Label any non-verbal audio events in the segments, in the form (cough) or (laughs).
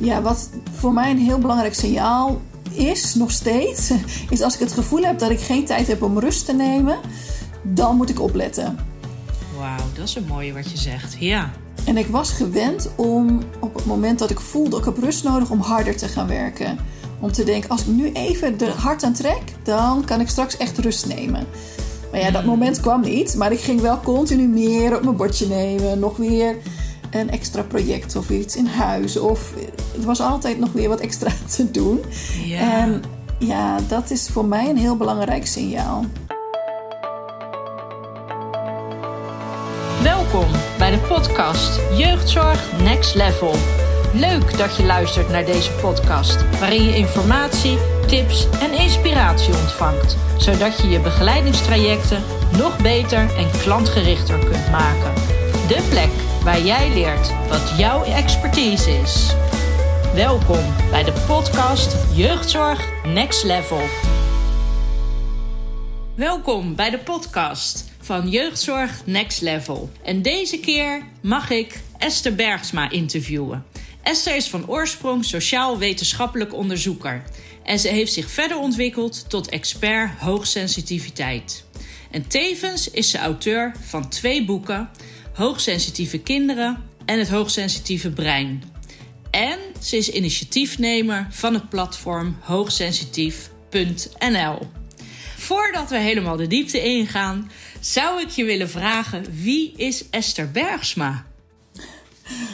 Ja, wat voor mij een heel belangrijk signaal is, nog steeds, (laughs) is als ik het gevoel heb dat ik geen tijd heb om rust te nemen, dan moet ik opletten. Wauw, dat is een mooie wat je zegt. Ja. En ik was gewend om op het moment dat ik voelde ik heb rust nodig om harder te gaan werken. Om te denken, als ik nu even er hard aan trek, dan kan ik straks echt rust nemen. Maar ja, dat Hmm. moment kwam niet. Maar ik ging wel continu meer op mijn bordje nemen. Nog weer een extra project of iets in huis. Of er was altijd nog weer wat extra (laughs) te doen. Ja. En ja, dat is voor mij een heel belangrijk signaal. Welkom bij de podcast Jeugdzorg Next Level. Leuk dat je luistert naar deze podcast, waarin je informatie, tips en inspiratie ontvangt, zodat je je begeleidingstrajecten nog beter en klantgerichter kunt maken. De plek waar jij leert wat jouw expertise is. Welkom bij de podcast Jeugdzorg Next Level. Welkom bij de podcast van Jeugdzorg Next Level. En deze keer mag ik Esther Bergsma interviewen. Esther is van oorsprong sociaal-wetenschappelijk onderzoeker. En ze heeft zich verder ontwikkeld tot expert hoogsensitiviteit. En tevens is ze auteur van twee boeken: Hoogsensitieve kinderen en Het hoogsensitieve brein. En ze is initiatiefnemer van het platform hoogsensitief.nl. Voordat we helemaal de diepte ingaan, zou ik je willen vragen: wie is Esther Bergsma?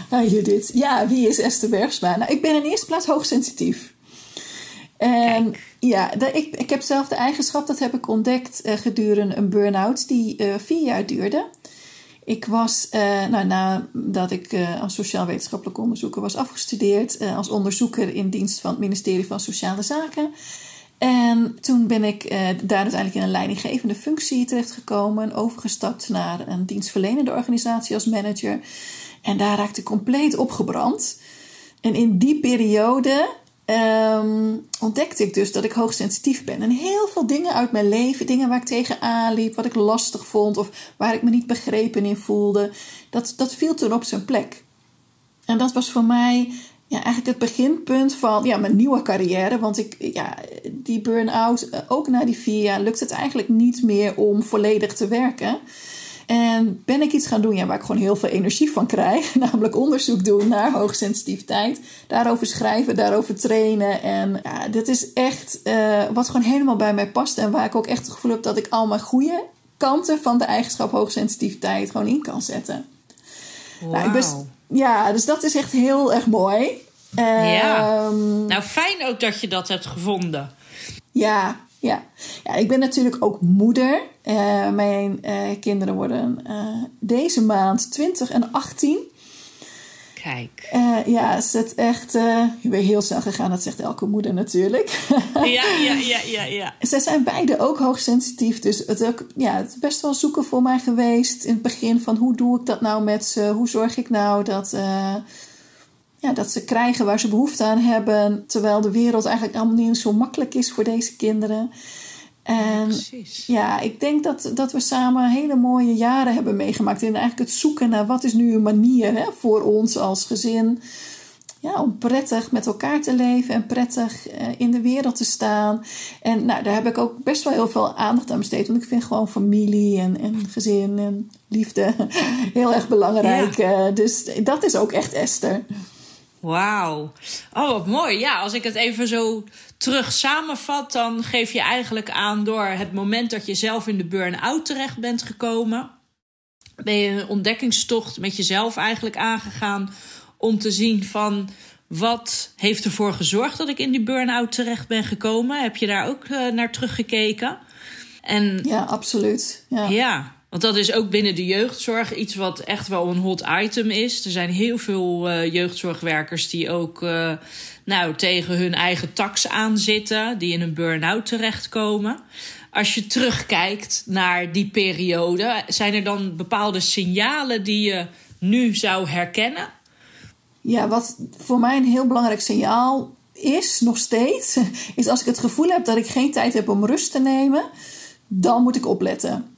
Ah, Judith. Ja, wie is Esther Bergsma? Nou, ik ben in eerste plaats hoogsensitief. En Kijk. ja, ik, ik heb zelf de eigenschap, dat heb ik ontdekt eh, gedurende een burn-out die eh, vier jaar duurde. Ik was, eh, nou, nadat ik eh, als sociaal-wetenschappelijk onderzoeker was afgestudeerd, eh, als onderzoeker in dienst van het ministerie van Sociale Zaken. En toen ben ik eh, daar uiteindelijk in een leidinggevende functie terechtgekomen, overgestapt naar een dienstverlenende organisatie als manager. En daar raakte ik compleet opgebrand. En in die periode ehm, ontdekte ik dus dat ik hoogsensitief ben. En heel veel dingen uit mijn leven, dingen waar ik tegenaan liep, wat ik lastig vond of waar ik me niet begrepen in voelde, dat, dat viel toen op zijn plek. En dat was voor mij ja, eigenlijk het beginpunt van ja, mijn nieuwe carrière. Want ik, ja, die burn-out, eh, ook na die vier jaar, lukt het eigenlijk niet meer om volledig te werken. En ben ik iets gaan doen ja, waar ik gewoon heel veel energie van krijg. (laughs) Namelijk onderzoek doen naar hoogsensitiviteit. Daarover schrijven, daarover trainen. En ja, dit is echt eh, wat gewoon helemaal bij mij past. En waar ik ook echt het gevoel heb dat ik al mijn goede kanten van de eigenschap hoogsensitiviteit gewoon in kan zetten. Nou, ja, dus dat is echt heel erg mooi. Ja. Ehm, Nou, fijn ook dat je dat hebt gevonden. ja, ja. ja, ik ben natuurlijk ook moeder. Eh, mijn eh, kinderen worden eh, deze maand 20 en 18. Kijk. Ja, is het echt eh weer heel snel gegaan. Dat zegt elke moeder natuurlijk. (laughs) Ja, ja, ja, ja, ja. Ze zijn beide ook hoogsensitief. Dus het, is ook, ja, het is best wel zoeken voor mij geweest in het begin van hoe doe ik dat nou met ze? Hoe zorg ik nou dat, ja, dat ze krijgen waar ze behoefte aan hebben? Terwijl de wereld eigenlijk allemaal niet zo makkelijk is voor deze kinderen. En ja, ik denk dat, dat we samen hele mooie jaren hebben meegemaakt. In eigenlijk het zoeken naar wat is nu een manier hè, voor ons als gezin. Ja, om prettig met elkaar te leven en prettig eh, in de wereld te staan. En nou, daar heb ik ook best wel heel veel aandacht aan besteed. Want ik vind gewoon familie en, en gezin en liefde (laughs) heel erg belangrijk. Eh, dus dat is ook echt Esther. Wauw. Oh, wat mooi. Ja, als ik het even zo terug samenvat, dan geef je eigenlijk aan door het moment dat je zelf in de burn-out terecht bent gekomen. Ben je een ontdekkingstocht met jezelf eigenlijk aangegaan om te zien van wat heeft ervoor gezorgd dat ik in die burn-out terecht ben gekomen? Heb je daar ook eh, naar teruggekeken? En Ja, absoluut. Ja. ja, want dat is ook binnen de jeugdzorg iets wat echt wel een hot item is. Er zijn heel veel eh, jeugdzorgwerkers die ook eh, nou, tegen hun eigen tax aanzitten, die in een burn-out terechtkomen. Als je terugkijkt naar die periode, zijn er dan bepaalde signalen die je nu zou herkennen? Ja, wat voor mij een heel belangrijk signaal is, nog steeds, (laughs) is als ik het gevoel heb dat ik geen tijd heb om rust te nemen, dan moet ik opletten.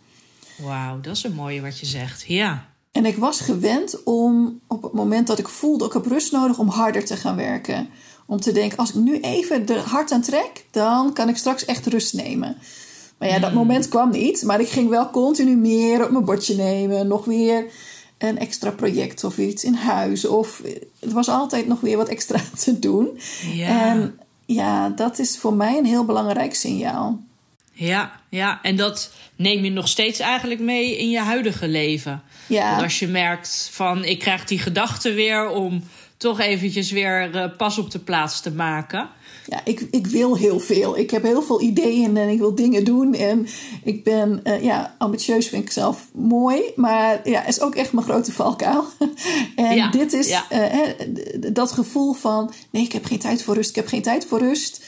Wauw, dat is een mooie wat je zegt. Ja. En ik was gewend om op het moment dat ik voelde, ik heb rust nodig om harder te gaan werken. Om te denken, als ik nu even de hard aan trek, dan kan ik straks echt rust nemen. Maar ja, dat Hmm. moment kwam niet. Maar ik ging wel continu meer op mijn bordje nemen. Nog weer een extra project of iets in huis. Of er was altijd nog weer wat extra (laughs) te doen. Ja. En ja, dat is voor mij een heel belangrijk signaal. Ja, ja, en dat neem je nog steeds eigenlijk mee in je huidige leven. Ja. Want als je merkt van ik krijg die gedachte weer om toch eventjes weer eh, pas op de plaats te maken. Ja, ik, ik wil heel veel. Ik heb heel veel ideeën en ik wil dingen doen. En ik ben, eh, ja, ambitieus vind ik zelf mooi. Maar ja, is ook echt mijn grote valkuil. (laughs) en Ja, dit is ja. eh, dat gevoel van... Nee, ik heb geen tijd voor rust. Ik heb geen tijd voor rust.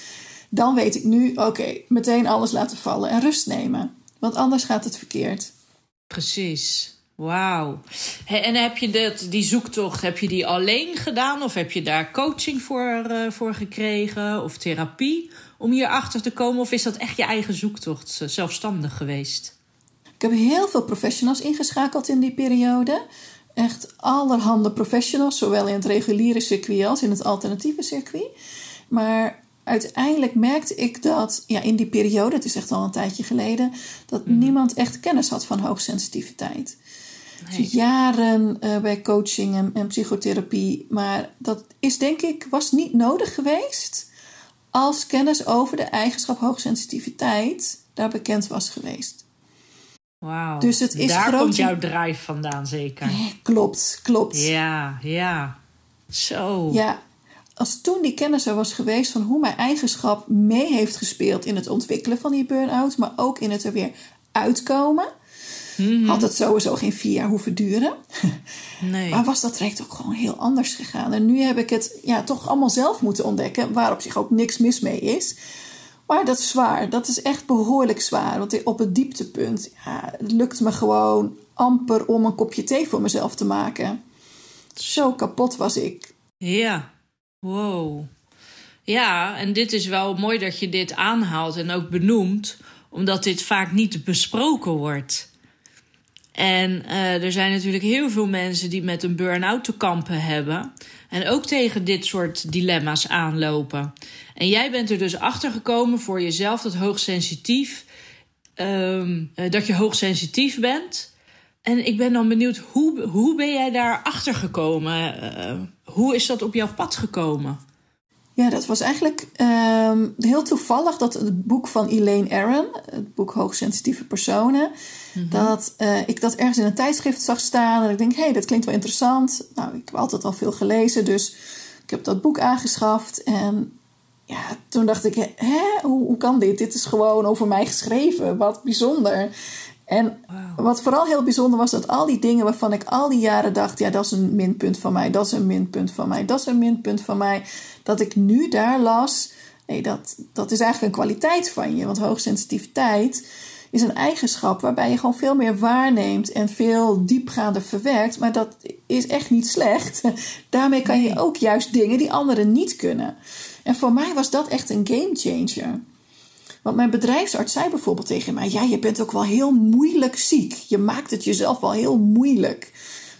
Dan weet ik nu, oké, meteen alles laten vallen en rust nemen. Want anders gaat het verkeerd. Precies. Wauw. En heb je dat, die zoektocht, heb je die alleen gedaan? Of heb je daar coaching voor, eh, voor gekregen? Of therapie om hierachter te komen? Of is dat echt je eigen zoektocht, eh, zelfstandig geweest? Ik heb heel veel professionals ingeschakeld in die periode. Echt allerhande professionals, zowel in het reguliere circuit als in het alternatieve circuit. Maar uiteindelijk merkte ik dat ja, in die periode, het is echt al een tijdje geleden, dat niemand echt kennis had van hoogsensitiviteit. Dus jaren eh, bij coaching en, en psychotherapie, maar dat is denk ik was niet nodig geweest als kennis over de eigenschap hoogsensitiviteit daar bekend was geweest. Wauw. Dus het is Daar groot- komt jouw drive vandaan, zeker. Eh, Klopt, klopt. Ja, ja. Zo. Ja, als toen die kennis er was geweest van hoe mijn eigenschap mee heeft gespeeld in het ontwikkelen van die burn-out, maar ook in het er weer uitkomen, had het sowieso geen vier jaar hoeven duren. (laughs) Nee. Maar was dat traject ook gewoon heel anders gegaan. En nu heb ik het ja, toch allemaal zelf moeten ontdekken, waar op zich ook niks mis mee is. Maar dat is zwaar. Dat is echt behoorlijk zwaar. Want op het dieptepunt ja, het lukt me gewoon amper om een kopje thee voor mezelf te maken. Zo kapot was ik. Ja, wow. Ja, en dit is wel mooi dat je dit aanhaalt en ook benoemt, omdat dit vaak niet besproken wordt. En eh, er zijn natuurlijk heel veel mensen die met een burn-out te kampen hebben. En ook tegen dit soort dilemma's aanlopen. En jij bent er dus achter gekomen voor jezelf dat hoogsensitief. eh, dat je hoogsensitief bent. En ik ben dan benieuwd, hoe, hoe ben jij daar achter gekomen? Eh, hoe is dat op jouw pad gekomen? Ja, dat was eigenlijk ehm, heel toevallig dat het boek van Elaine Aron, het boek Hoogsensitieve Personen, dat eh, ik dat ergens in een tijdschrift zag staan. En ik denk, hé, hey, dat klinkt wel interessant. Nou, ik heb altijd al veel gelezen, dus ik heb dat boek aangeschaft. En ja, toen dacht ik, hè, hoe, hoe kan dit? Dit is gewoon over mij geschreven. Wat bijzonder. En wat vooral heel bijzonder was, dat al die dingen waarvan ik al die jaren dacht: ja, dat is een minpunt van mij, dat is een minpunt van mij, dat is een minpunt van mij. Dat ik nu daar las: nee, dat, dat is eigenlijk een kwaliteit van je. Want hoogsensitiviteit is een eigenschap waarbij je gewoon veel meer waarneemt en veel diepgaander verwerkt. Maar dat is echt niet slecht. (laughs) Daarmee kan je ook juist dingen die anderen niet kunnen. En voor mij was dat echt een game changer. Want mijn bedrijfsarts zei bijvoorbeeld tegen mij: Ja, je bent ook wel heel moeilijk ziek. Je maakt het jezelf wel heel moeilijk.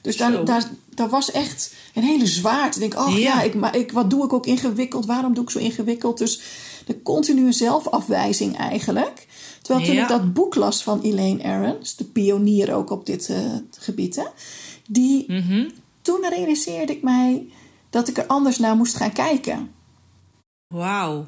Dus daar, daar, daar was echt een hele zwaarte. Ik denk, oh ja, Ja. ik, maar ik, wat doe ik ook ingewikkeld? Waarom doe ik zo ingewikkeld? Dus de continue zelfafwijzing eigenlijk. Terwijl toen Ja. ik dat boek las van Elaine Aron, dus de pionier ook op dit eh, gebied, hè, die, Mhm. toen realiseerde ik mij dat ik er anders naar moest gaan kijken. Wauw.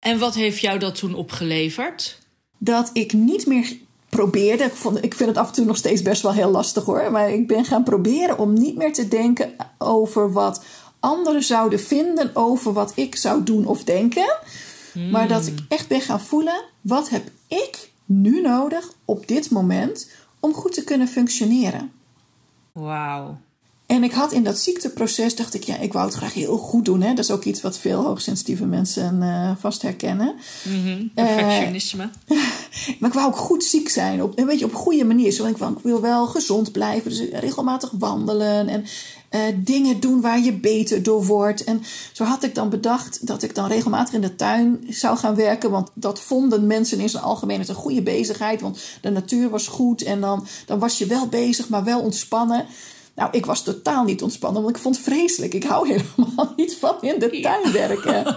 En wat heeft jou dat toen opgeleverd? dat ik niet meer probeerde. Ik, vond, ik vind het af en toe nog steeds best wel heel lastig hoor. Maar ik ben gaan proberen om niet meer te denken over wat anderen zouden vinden over wat ik zou doen of denken. Maar dat ik echt ben gaan voelen: wat heb ik nu nodig op dit moment om goed te kunnen functioneren? Wauw. En ik had in dat ziekteproces, dacht ik, ja, ik wou het graag heel goed doen. Hè? Dat is ook iets wat veel hoogsensitieve mensen eh, vast herkennen. Mhm. Perfectionisme. (laughs) maar ik wou ook goed ziek zijn. Op, een beetje op een goede manier. Zo, ik, ik wil wel gezond blijven. Dus regelmatig wandelen. En uh, dingen doen waar je beter door wordt. En zo had ik dan bedacht dat ik dan regelmatig in de tuin zou gaan werken. Want dat vonden mensen in zijn algemeenheid een goede bezigheid. Want de natuur was goed. En dan, dan was je wel bezig, maar wel ontspannen. Nou, ik was totaal niet ontspannen, want ik vond het vreselijk. Ik hou helemaal (laughs) niet van in de tuin werken.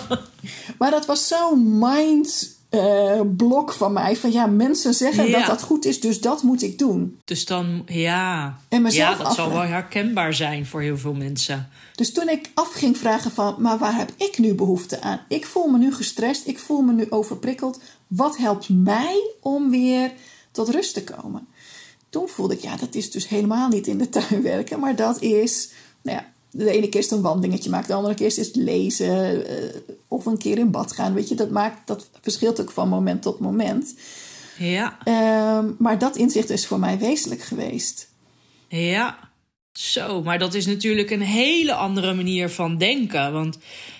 (laughs) maar dat was zo'n mind uh, blok van mij. Van ja, mensen zeggen dat dat goed is, dus dat moet ik doen. Dus dan, ja. En ja, dat zal wel herkenbaar zijn voor heel veel mensen. Dus toen ik af ging vragen van, maar waar heb ik nu behoefte aan? Ik voel me nu gestrest, ik voel me nu overprikkeld. Wat helpt mij om weer tot rust te komen? Toen voelde ik, ja, dat is dus helemaal niet in de tuin werken, maar dat is, nou ja, de ene keer is het een wandelingetje maken, de andere keer is het lezen uh, of een keer in bad gaan. Weet je, dat, maakt, dat verschilt ook van moment tot moment. Ja. Uh, maar dat inzicht is voor mij wezenlijk geweest. Ja, zo. Maar dat is natuurlijk een hele andere manier van denken. Want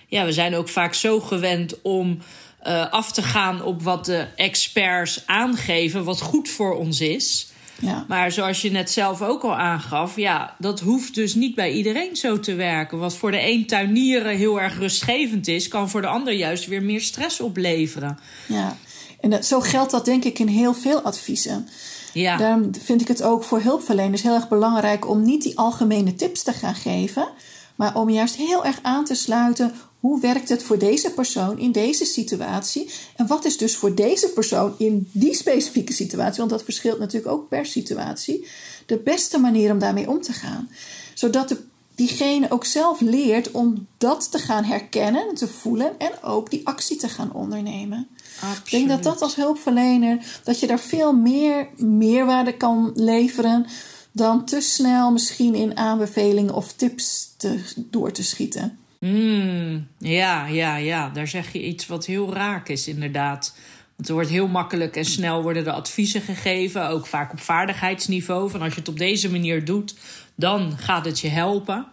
ja, we zijn ook vaak zo gewend om uh, af te gaan op wat de experts aangeven, wat goed voor ons is. Ja. Maar zoals je net zelf ook al aangaf, ja, dat hoeft dus niet bij iedereen zo te werken. Wat voor de een tuinieren heel erg rustgevend is, kan voor de ander juist weer meer stress opleveren. Ja, en dat, zo geldt dat denk ik in heel veel adviezen. Ja. Daarom vind ik het ook voor hulpverleners heel erg belangrijk om niet die algemene tips te gaan geven, maar om juist heel erg aan te sluiten hoe werkt het voor deze persoon in deze situatie? En wat is dus voor deze persoon in die specifieke situatie, want dat verschilt natuurlijk ook per situatie, de beste manier om daarmee om te gaan? Zodat de, diegene ook zelf leert om dat te gaan herkennen en te voelen en ook die actie te gaan ondernemen. Absoluut. Ik denk dat dat als hulpverlener, dat je daar veel meer meerwaarde kan leveren dan te snel misschien in aanbevelingen of tips te, door te schieten. Mm, ja, ja, ja. Daar zeg je iets wat heel raak is, inderdaad. Want er wordt heel makkelijk en snel worden de adviezen gegeven, ook vaak op vaardigheidsniveau. Van als je het op deze manier doet, dan gaat het je helpen.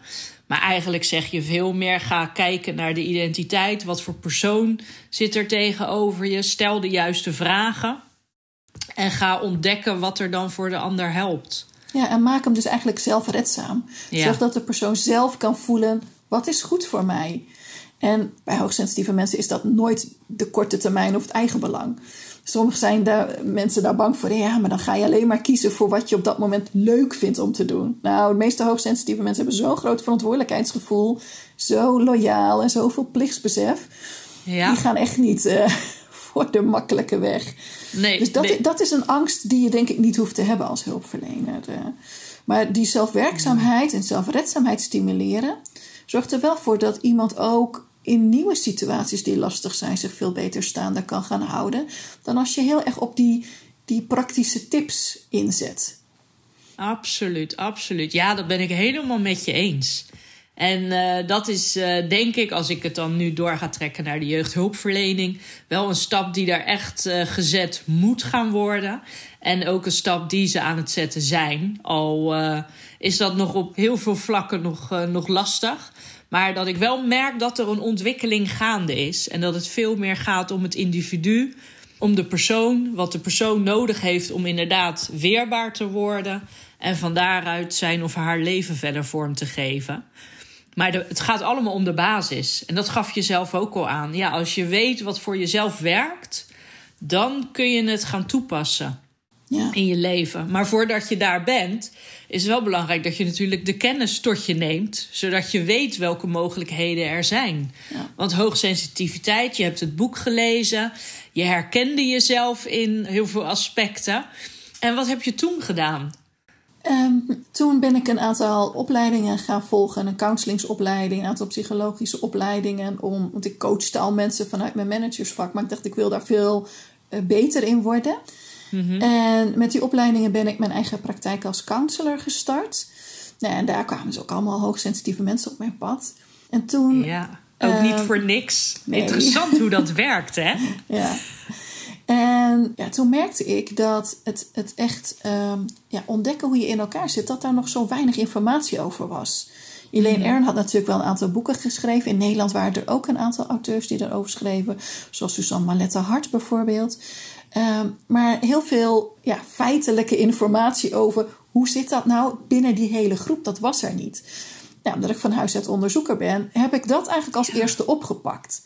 Maar eigenlijk zeg je veel meer: ga kijken naar de identiteit. Wat voor persoon zit er tegenover je? Stel de juiste vragen. En ga ontdekken wat er dan voor de ander helpt. Ja, en maak hem dus eigenlijk zelfredzaam. Ja. Zorg dat de persoon zelf kan voelen wat is goed voor mij? En bij hoogsensitieve mensen is dat nooit de korte termijn of het eigen belang. Sommige zijn daar, mensen daar bang voor. Ja, maar dan ga je alleen maar kiezen voor wat je op dat moment leuk vindt om te doen. Nou, de meeste hoogsensitieve mensen hebben zo'n groot verantwoordelijkheidsgevoel. Zo loyaal en zoveel plichtsbesef. Ja. Die gaan echt niet uh, (laughs) voor de makkelijke weg. Nee, dus dat, nee. dat is een angst die je denk ik niet hoeft te hebben als hulpverlener. Uh, maar die zelfwerkzaamheid en zelfredzaamheid stimuleren zorgt er wel voor dat iemand ook in nieuwe situaties die lastig zijn zich veel beter staande kan gaan houden dan als je heel erg op die, die praktische tips inzet. Absoluut, absoluut. Ja, dat ben ik helemaal met je eens. En uh, dat is uh, denk ik, als ik het dan nu door ga trekken naar de jeugdhulpverlening, wel een stap die daar echt uh, gezet moet gaan worden. En ook een stap die ze aan het zetten zijn. Al is dat nog op heel veel vlakken nog, nog lastig. Maar dat ik wel merk dat er een ontwikkeling gaande is. En dat het veel meer gaat om het individu, om de persoon, wat de persoon nodig heeft om inderdaad weerbaar te worden. En van daaruit zijn of haar leven verder vorm te geven. Maar de, het gaat allemaal om de basis. En dat gaf je zelf ook al aan. Ja, als je weet wat voor jezelf werkt, dan kun je het gaan toepassen ja. in je leven. Maar voordat je daar bent, is het wel belangrijk dat je natuurlijk de kennis tot je neemt, zodat je weet welke mogelijkheden er zijn. Ja. Want hoogsensitiviteit, je hebt het boek gelezen, je herkende jezelf in heel veel aspecten. En wat heb je toen gedaan? Um, toen ben ik een aantal opleidingen gaan volgen. Een counseling,opleiding een aantal psychologische opleidingen. Om, want ik coachte al mensen vanuit mijn managersvak. Maar ik dacht, ik wil daar veel uh, beter in worden. Mm-hmm. En met die opleidingen ben ik mijn eigen praktijk als counselor gestart. Nou, en daar kwamen dus ook allemaal hoogsensitieve mensen op mijn pad. En toen... Ja, ook niet voor niks. Nee. Interessant hoe dat werkt, hè? (laughs) Ja. En ja, toen merkte ik dat het, het echt um, ja, ontdekken hoe je in elkaar zit, dat daar nog zo weinig informatie over was. Elaine. Ern had natuurlijk wel een aantal boeken geschreven. In Nederland waren er ook een aantal auteurs die daarover schreven, zoals Suzanne Maletta Hart bijvoorbeeld. Ehm, maar heel veel ja, feitelijke informatie over hoe zit dat nou binnen die hele groep, dat was er niet. Ja, omdat ik van huis uit onderzoeker ben, heb ik dat eigenlijk als eerste opgepakt.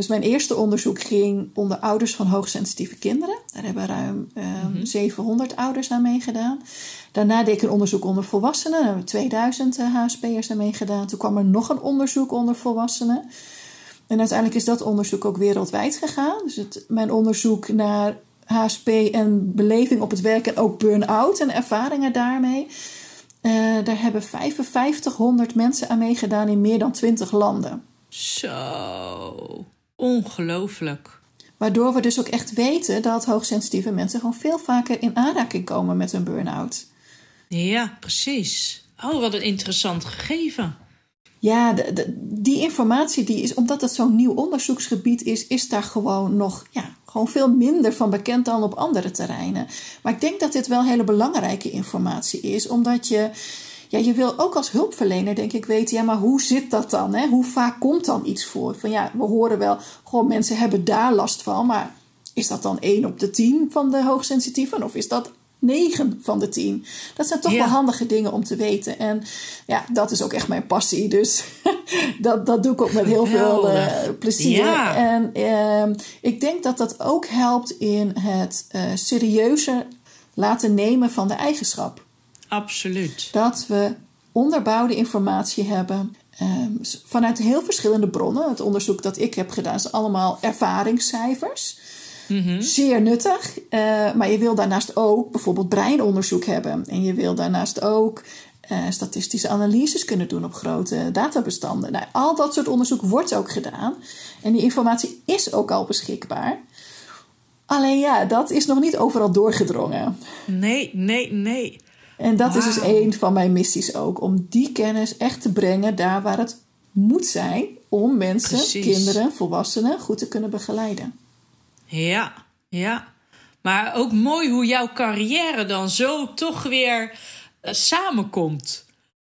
Dus mijn eerste onderzoek ging onder ouders van hoogsensitieve kinderen. Daar hebben ruim 700 ehm, ouders aan meegedaan. Daarna deed ik een onderzoek onder volwassenen. Daar hebben 2000 HSP'ers aan meegedaan. Toen kwam er nog een onderzoek onder volwassenen. En uiteindelijk is dat onderzoek ook wereldwijd gegaan. Dus het, mijn onderzoek naar HSP en beleving op het werk en ook burn-out en ervaringen daarmee. Uh, daar hebben 5500 mensen aan meegedaan in meer dan 20 landen. Zo, ongelooflijk. Waardoor we dus ook echt weten dat hoogsensitieve mensen gewoon veel vaker in aanraking komen met een burn-out. Ja, precies. Oh, wat een interessant gegeven. Ja, de, die informatie die is, omdat het zo'n nieuw onderzoeksgebied is, is daar gewoon nog ja, gewoon veel minder van bekend dan op andere terreinen. Maar ik denk dat dit wel hele belangrijke informatie is, omdat je, ja, je wil ook als hulpverlener, denk ik, weten, ja, maar hoe zit dat dan? Hè? Hoe vaak komt dan iets voor? Van ja, we horen wel, gewoon mensen hebben daar last van, maar is dat dan 1 op de 10 van de hoogsensitieven? Of is dat 9 van de 10. Dat zijn toch wel handige dingen om te weten. En ja, dat is ook echt mijn passie. Dus (laughs) dat, dat doe ik ook met heel veel uh, plezier. Ja. En uh, ik denk dat dat ook helpt in het uh, serieuzer laten nemen van de eigenschap. Absoluut. Dat we onderbouwde informatie hebben. Ehm, vanuit heel verschillende bronnen. Het onderzoek dat ik heb gedaan is allemaal ervaringscijfers. Mhm. Zeer nuttig. Uh, maar je wil daarnaast ook bijvoorbeeld breinonderzoek hebben. En je wil daarnaast ook uh, statistische analyses kunnen doen op grote databestanden. Nou, al dat soort onderzoek wordt ook gedaan. En die informatie is ook al beschikbaar. Alleen ja, dat is nog niet overal doorgedrongen. Nee, nee, nee. En dat is dus een van mijn missies ook. Om die kennis echt te brengen daar waar het moet zijn. Om mensen, kinderen, volwassenen goed te kunnen begeleiden. Ja, ja. Maar ook mooi hoe jouw carrière dan zo toch weer uh, samenkomt.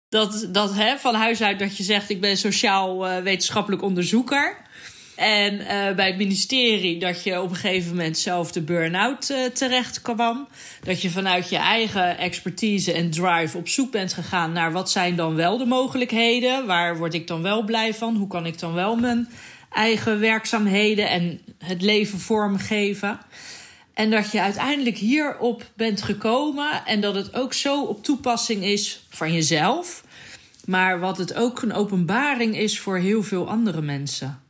Dat, dat hè, van huis uit dat je zegt: ik ben sociaal-wetenschappelijk eh, onderzoeker. En uh, bij het ministerie dat je op een gegeven moment zelf de burn-out terecht kwam. Dat je vanuit je eigen expertise en drive op zoek bent gegaan naar wat zijn dan wel de mogelijkheden? Waar word ik dan wel blij van? Hoe kan ik dan wel mijn eigen werkzaamheden en het leven vormgeven. En dat je uiteindelijk hierop bent gekomen en dat het ook zo op toepassing is van jezelf, maar wat het ook een openbaring is voor heel veel andere mensen.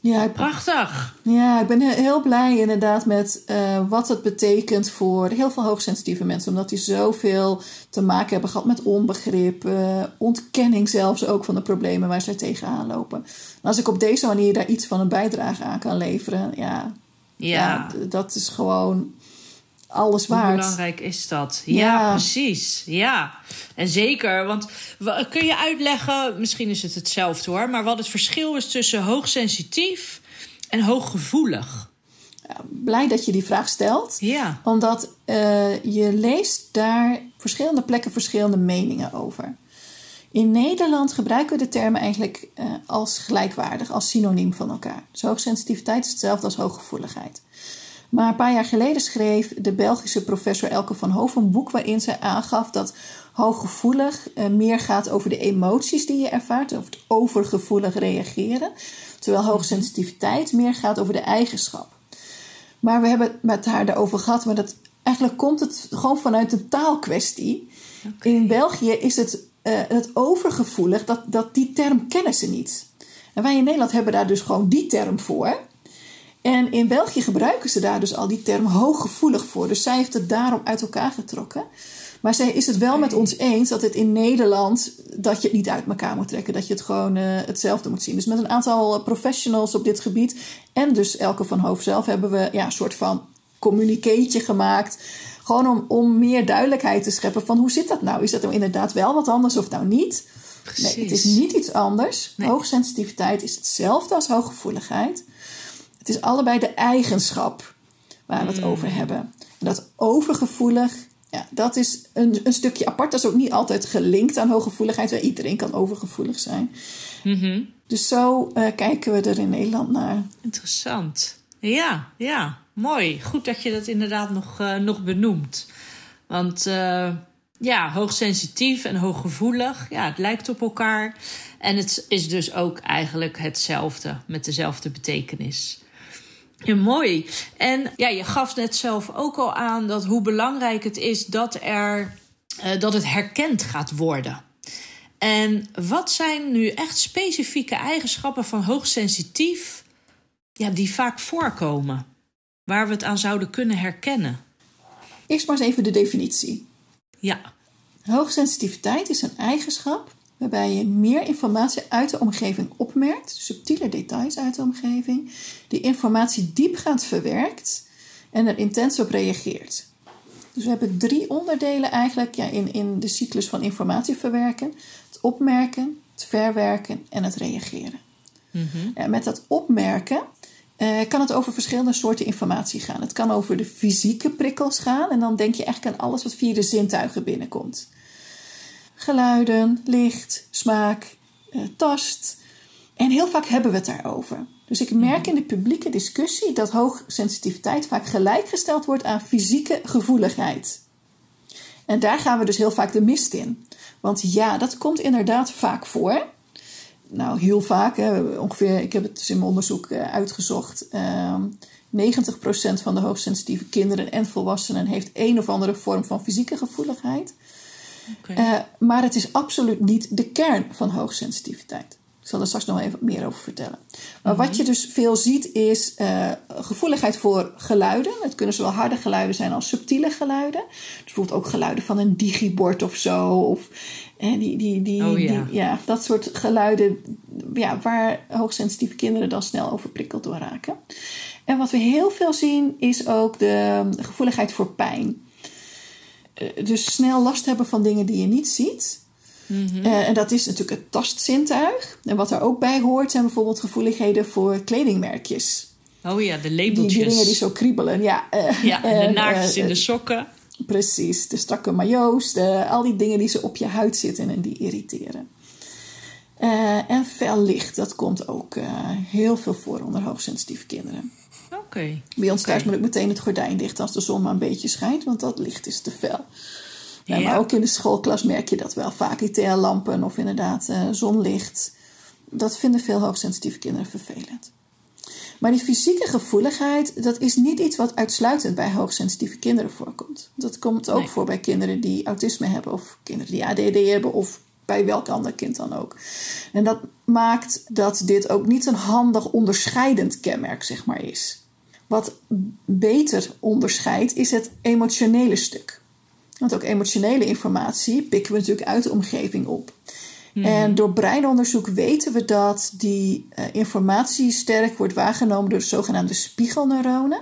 Ja, Prachtig. Ja, ik ben heel blij inderdaad met uh, wat het betekent voor heel veel hoogsensitieve mensen. Omdat die zoveel te maken hebben gehad met onbegrip, uh, ontkenning zelfs ook van de problemen waar zij tegenaan lopen. En als ik op deze manier daar iets van een bijdrage aan kan leveren, ja, ja. ja dat is gewoon alles waard. Hoe belangrijk is dat? Ja, precies. Ja, en zeker. Want kun je uitleggen, misschien is het hetzelfde hoor, maar wat het verschil is tussen hoogsensitief en hooggevoelig? blij dat je die vraag stelt. Ja. Omdat uh, je leest daar verschillende plekken verschillende meningen over. In Nederland gebruiken we de termen eigenlijk uh, als gelijkwaardig, als synoniem van elkaar. Dus hoogsensitiviteit is hetzelfde als hooggevoeligheid. Maar een paar jaar geleden schreef de Belgische professor Elke van Hoof een boek waarin zij aangaf dat hooggevoelig uh, meer gaat over de emoties die je ervaart, of het overgevoelig reageren, terwijl hoogsensitiviteit meer gaat over de eigenschap. Maar we hebben het met haar daarover gehad, maar dat, eigenlijk komt het gewoon vanuit de taalkwestie. In België is het, uh, het overgevoelig, dat, dat die term kennen ze niet. En wij in Nederland hebben daar dus gewoon die term voor. En in België gebruiken ze daar dus al die term hooggevoelig voor. Dus zij heeft het daarom uit elkaar getrokken. Maar zij is het wel met ons eens dat het in Nederland dat je het niet uit elkaar moet trekken. Dat je het gewoon uh, hetzelfde moet zien. Dus met een aantal professionals op dit gebied en dus Elke van Hoofd zelf hebben we ja, een soort van communicatie gemaakt. Gewoon om, om meer duidelijkheid te scheppen van hoe zit dat nou? Is dat nou inderdaad wel wat anders of nou niet? Precies. Nee, het is niet iets anders. Nee. Hoogsensitiviteit is hetzelfde als hooggevoeligheid. Het is allebei de eigenschap waar we het mm. over hebben. En dat overgevoelig, ja, dat is een, een stukje apart. Dat is ook niet altijd gelinkt aan hooggevoeligheid. Iedereen kan overgevoelig zijn. Mm -hmm. Dus zo uh, kijken we er in Nederland naar. Interessant. Ja, ja, mooi. Goed dat je dat inderdaad nog, uh, nog benoemt. Want uh, ja, hoogsensitief en hooggevoelig, ja, het lijkt op elkaar. En het is dus ook eigenlijk hetzelfde, met dezelfde betekenis. Ja, mooi. En ja, je gaf net zelf ook al aan dat hoe belangrijk het is dat, er, uh, dat het herkend gaat worden. En wat zijn nu echt specifieke eigenschappen van hoogsensitief ja, die vaak voorkomen, waar we het aan zouden kunnen herkennen? Eerst maar eens even de definitie. Ja. Hoogsensitiviteit is een eigenschap waarbij je meer informatie uit de omgeving opmerkt, subtiele details uit de omgeving, die informatie diepgaand verwerkt en er intens op reageert. Dus we hebben drie onderdelen eigenlijk ja, in, in de cyclus van informatie verwerken: het opmerken, het verwerken en het reageren. Mm En met dat opmerken uh, kan het over verschillende soorten informatie gaan. Het kan over de fysieke prikkels gaan en dan denk je eigenlijk aan alles wat via de zintuigen binnenkomt geluiden, licht, smaak, uh, tast. En heel vaak hebben we het daarover. Dus ik merk mhm. in de publieke discussie dat hoogsensitiviteit vaak gelijkgesteld wordt aan fysieke gevoeligheid. En daar gaan we dus heel vaak de mist in. Want ja, dat komt inderdaad vaak voor. Nou, heel vaak. Hè, ongeveer, ik heb het dus in mijn onderzoek uh, uitgezocht. Uh, 90% van de hoogsensitieve kinderen en volwassenen heeft een of andere vorm van fysieke gevoeligheid. Uh, maar het is absoluut niet de kern van hoogsensitiviteit. Ik zal er straks nog even meer over vertellen. Maar wat mhm. je dus veel ziet is uh, gevoeligheid voor geluiden. Het kunnen zowel harde geluiden zijn als subtiele geluiden. Dus bijvoorbeeld ook geluiden van een digibord of zo. Of eh, die, die, die, oh, ja. Die, ja, dat soort geluiden ja, waar hoogsensitieve kinderen dan snel overprikkeld door raken. En wat we heel veel zien is ook de gevoeligheid voor pijn. Eh, dus snel last hebben van dingen die je niet ziet. Mhm. Eh, en dat is natuurlijk het tastzintuig. En wat er ook bij hoort zijn bijvoorbeeld gevoeligheden voor kledingmerkjes. Oh ja, de labeltjes. Die, dingen die zo kriebelen. Ja, uh, ja en de naakjes in de sokken. Precies, de strakke majo's, de, al die dingen die ze op je huid zitten en die irriteren. en fel licht, dat komt ook heel veel voor onder hoogsensitieve kinderen. Oké. Bij ons thuis moet ik meteen het gordijn dicht als de zon maar een beetje schijnt, want dat licht is te fel. Ja, Maar ook in de schoolklas merk je dat wel vaak. ITL-lampen of inderdaad uh, zonlicht. Dat vinden veel hoogsensitieve kinderen vervelend. Maar die fysieke gevoeligheid, dat is niet iets wat uitsluitend bij hoogsensitieve kinderen voorkomt. Dat komt ook voor bij kinderen die autisme hebben of kinderen die ADD hebben of bij welk ander kind dan ook. En dat maakt dat dit ook niet een handig onderscheidend kenmerk zeg maar, is. Wat beter onderscheidt is het emotionele stuk. Want ook emotionele informatie pikken we natuurlijk uit de omgeving op. Mhm. En door breinonderzoek weten we dat die uh, informatie sterk wordt waargenomen door de zogenaamde spiegelneuronen.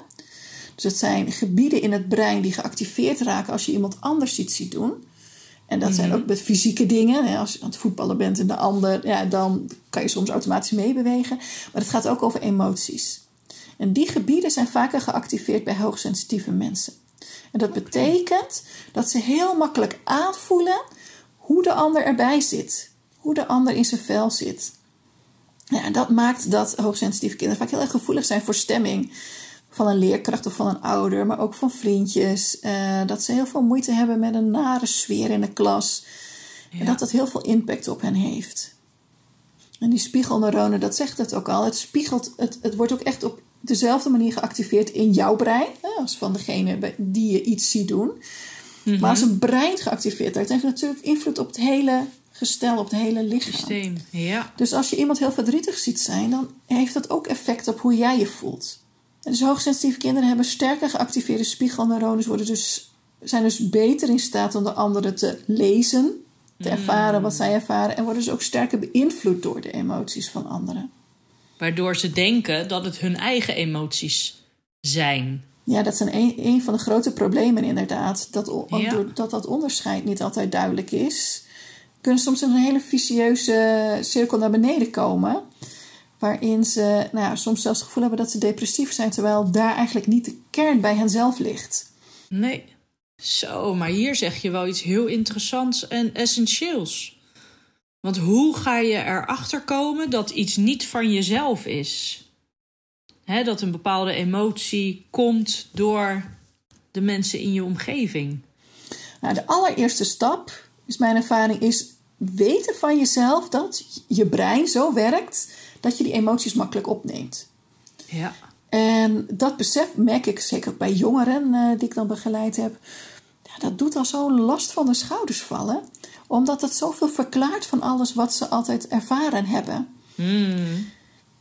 Dus dat zijn gebieden in het brein die geactiveerd raken als je iemand anders iets ziet doen. En dat zijn mhm. ook met fysieke dingen. Als je aan het voetballen bent en de ander, ja, dan kan je soms automatisch meebewegen. Maar het gaat ook over emoties. En die gebieden zijn vaker geactiveerd bij hoogsensitieve mensen. En dat betekent dat ze heel makkelijk aanvoelen hoe de ander erbij zit. Hoe de ander in zijn vel zit. Ja, en dat maakt dat hoogsensitieve kinderen vaak heel erg gevoelig zijn voor stemming van een leerkracht of van een ouder, maar ook van vriendjes. Uh, dat ze heel veel moeite hebben met een nare sfeer in de klas. En dat dat heel veel impact op hen heeft. En die spiegelneuronen, dat zegt het ook al. Het spiegelt, het, het wordt ook echt op dezelfde manier geactiveerd in jouw brein. Als van degene die je iets ziet doen. Mhm. Maar als een brein geactiveerd wordt, heeft het natuurlijk invloed op het hele gestel, op het hele lichaam. Systeem, ja. Dus als je iemand heel verdrietig ziet zijn, dan heeft dat ook effect op hoe jij je voelt. En dus hoogsensitieve kinderen hebben sterker geactiveerde spiegelneuronen, worden dus, zijn dus beter in staat om de anderen te lezen, te ervaren wat zij ervaren en worden dus ook sterker beïnvloed door de emoties van anderen. Waardoor ze denken dat het hun eigen emoties zijn. Ja, dat zijn een, een van de grote problemen inderdaad. Dat, dat dat onderscheid niet altijd duidelijk is, kunnen soms in een hele vicieuze cirkel naar beneden komen. Waarin ze nou ja, soms zelfs het gevoel hebben dat ze depressief zijn, terwijl daar eigenlijk niet de kern bij henzelf ligt. Nee. Zo, maar hier zeg je wel iets heel interessants en essentieels. Want hoe ga je erachter komen dat iets niet van jezelf is? dat een bepaalde emotie komt door de mensen in je omgeving? Nou, de allereerste stap, is mijn ervaring, is weten van jezelf dat je brein zo werkt dat je die emoties makkelijk opneemt. Ja. En dat besef merk ik zeker bij jongeren uh, die ik dan begeleid heb. Dat doet al zo'n last van de schouders vallen. Omdat het zoveel verklaart van alles wat ze altijd ervaren hebben. Hmm.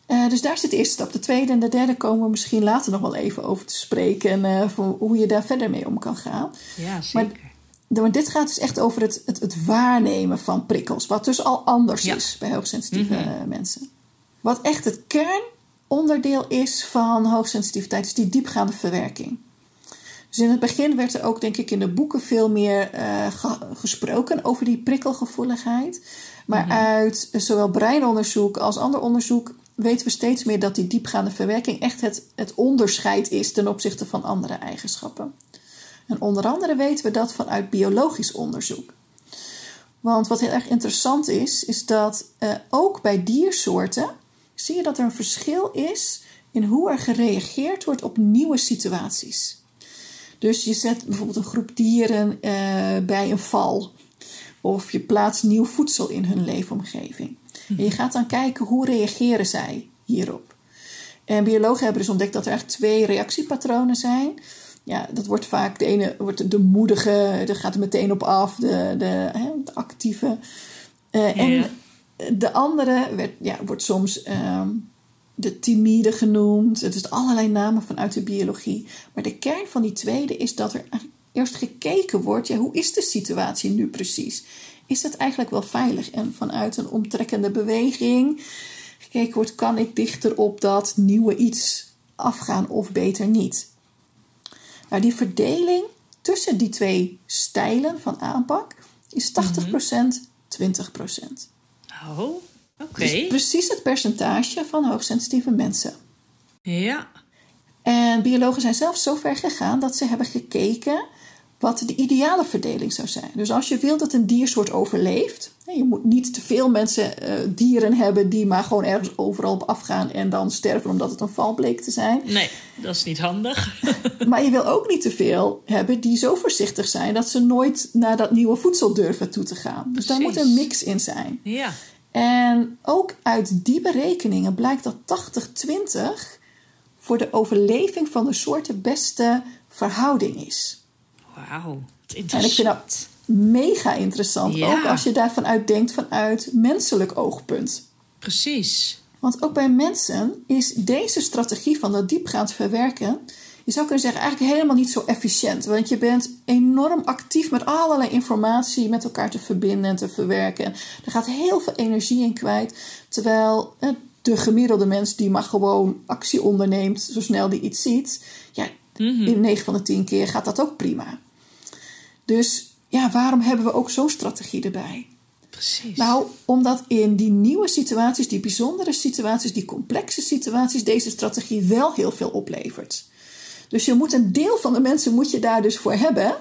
Uh, dus daar zit de eerste stap. De tweede en de derde komen we misschien later nog wel even over te spreken. En uh, voor hoe je daar verder mee om kan gaan. Ja, zeker. Maar, maar dit gaat dus echt over het, het, het, waarnemen van prikkels. Wat dus al anders ja. is bij hoogsensitieve mm -hmm. mensen. Wat echt het kernonderdeel is van hoogsensitiviteit, is die diepgaande verwerking. Dus in het begin werd er ook, denk ik, in de boeken veel meer uh, ge gesproken over die prikkelgevoeligheid. Maar mm -hmm. uit zowel breinonderzoek als ander onderzoek weten we steeds meer dat die diepgaande verwerking echt het, het onderscheid is ten opzichte van andere eigenschappen. En onder andere weten we dat vanuit biologisch onderzoek. Want wat heel erg interessant is, is dat uh, ook bij diersoorten zie je dat er een verschil is in hoe er gereageerd wordt op nieuwe situaties. Dus je zet bijvoorbeeld een groep dieren uh, bij een val. Of je plaatst nieuw voedsel in hun leefomgeving. En je gaat dan kijken hoe reageren zij hierop. En biologen hebben dus ontdekt dat er echt twee reactiepatronen zijn. Ja, dat wordt vaak de ene wordt de moedige, daar gaat er meteen op af, de, de, hè, de actieve. Uh, en ja. de andere werd, ja, wordt soms um, de timide genoemd. Het is allerlei namen vanuit de biologie. Maar de kern van die tweede is dat er eerst gekeken wordt, ja, hoe is de situatie nu precies? Is het eigenlijk wel veilig? En vanuit een omtrekkende beweging gekeken wordt, kan ik dichter op dat nieuwe iets afgaan of beter niet? Nou, die verdeling tussen die twee stijlen van aanpak is 80%, mm -hmm. 20%. Oh, oké. Okay. Dus precies het percentage van hoogsensitieve mensen. Ja. En biologen zijn zelfs zo ver gegaan dat ze hebben gekeken wat de ideale verdeling zou zijn. Dus als je wil dat een diersoort overleeft, je moet niet te veel mensen, uh, dieren hebben die maar gewoon ergens overal op afgaan en dan sterven omdat het een val bleek te zijn. Nee, dat is niet handig. (laughs) maar je wil ook niet te veel hebben die zo voorzichtig zijn dat ze nooit naar dat nieuwe voedsel durven toe te gaan. Dus daar moet een mix in zijn. Ja. En ook uit die berekeningen blijkt dat 80-20 voor de overleving van de soort de beste verhouding is. Wauw, interessant. En ik vind dat mega interessant. Ja. Ook als je daarvan uit denkt vanuit menselijk oogpunt. Precies. Want ook bij mensen is deze strategie van dat diepgaand verwerken... je zou kunnen zeggen eigenlijk helemaal niet zo efficiënt. Want je bent enorm actief met allerlei informatie met elkaar te verbinden en te verwerken. Er gaat heel veel energie in kwijt. Terwijl de gemiddelde mens die maar gewoon actie onderneemt... zo snel die iets ziet... Ja, mm -hmm. in 9 van de 10 keer gaat dat ook prima. Dus ja, waarom hebben we ook zo'n strategie erbij? Precies. Nou, omdat in die nieuwe situaties, die bijzondere situaties, die complexe situaties, deze strategie wel heel veel oplevert. Dus je moet een deel van de mensen moet je daar dus voor hebben.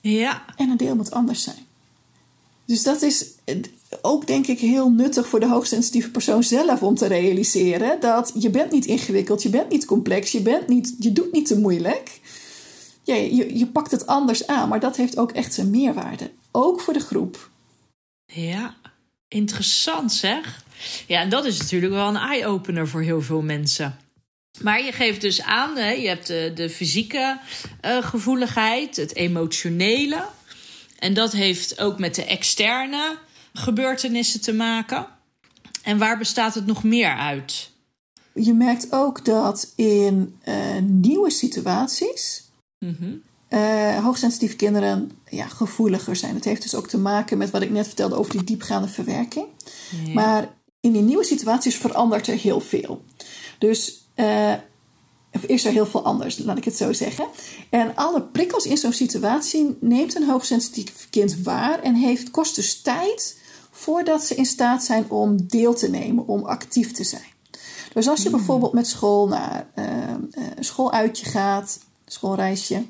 Ja. En een deel moet anders zijn. Dus dat is ook denk ik heel nuttig voor de hoogsensitieve persoon zelf om te realiseren dat je bent niet ingewikkeld, je bent niet complex, je, bent niet, je doet niet te moeilijk ja, je, je pakt het anders aan, maar dat heeft ook echt zijn meerwaarde. Ook voor de groep. Ja, interessant zeg. Ja, en dat is natuurlijk wel een eye-opener voor heel veel mensen. Maar je geeft dus aan, hè, je hebt de, de fysieke uh, gevoeligheid, het emotionele. En dat heeft ook met de externe gebeurtenissen te maken. En waar bestaat het nog meer uit? Je merkt ook dat in uh, nieuwe situaties Mm -hmm. uh, hoogsensitieve kinderen ja, gevoeliger zijn. Het heeft dus ook te maken met wat ik net vertelde over die diepgaande verwerking. Ja. Maar in die nieuwe situaties verandert er heel veel. Dus uh, is er heel veel anders, laat ik het zo zeggen. En alle prikkels in zo'n situatie neemt een hoogsensitief kind waar en heeft, kost dus tijd voordat ze in staat zijn om deel te nemen, om actief te zijn. Dus als je mm. bijvoorbeeld met school naar uh, een schooluitje gaat, schoolreisje.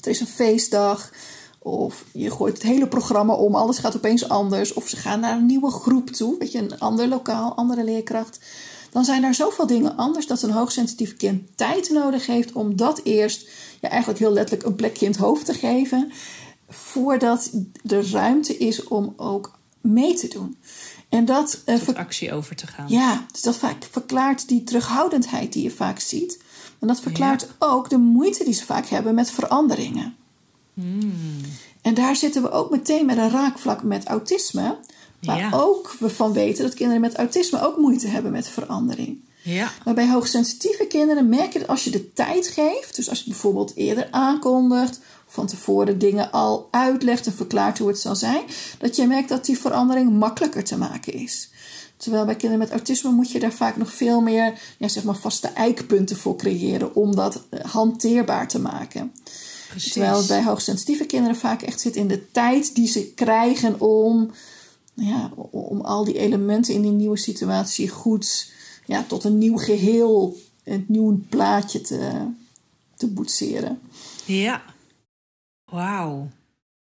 Er is een feestdag. Of je gooit het hele programma om, alles gaat opeens anders. Of ze gaan naar een nieuwe groep toe, weet je, een ander lokaal, andere leerkracht. Dan zijn daar zoveel dingen anders dat een hoogsensitief kind tijd nodig heeft om dat eerst ja, eigenlijk heel letterlijk een plekje in het hoofd te geven, voordat er ruimte is om ook mee te doen. En dat. Uh, actie over te gaan. Ja, dus dat vaak verklaart die terughoudendheid die je vaak ziet. En dat verklaart ook de moeite die ze vaak hebben met veranderingen. Hmm. En daar zitten we ook meteen met een raakvlak met autisme. Waar ook we van weten dat kinderen met autisme ook moeite hebben met verandering. Ja. Maar bij hoogsensitieve kinderen merk je dat als je de tijd geeft, dus als je bijvoorbeeld eerder aankondigt, van tevoren dingen al uitlegt en verklaart hoe het zal zijn, dat je merkt dat die verandering makkelijker te maken is. Terwijl bij kinderen met autisme moet je daar vaak nog veel meer ja, zeg maar vaste eikpunten voor creëren om dat eh, hanteerbaar te maken. Precies. Terwijl het bij hoogsensitieve kinderen vaak echt zit in de tijd die ze krijgen om, ja, om al die elementen in die nieuwe situatie goed ja, tot een nieuw geheel, een nieuw plaatje te, te boetseren. Ja, wauw.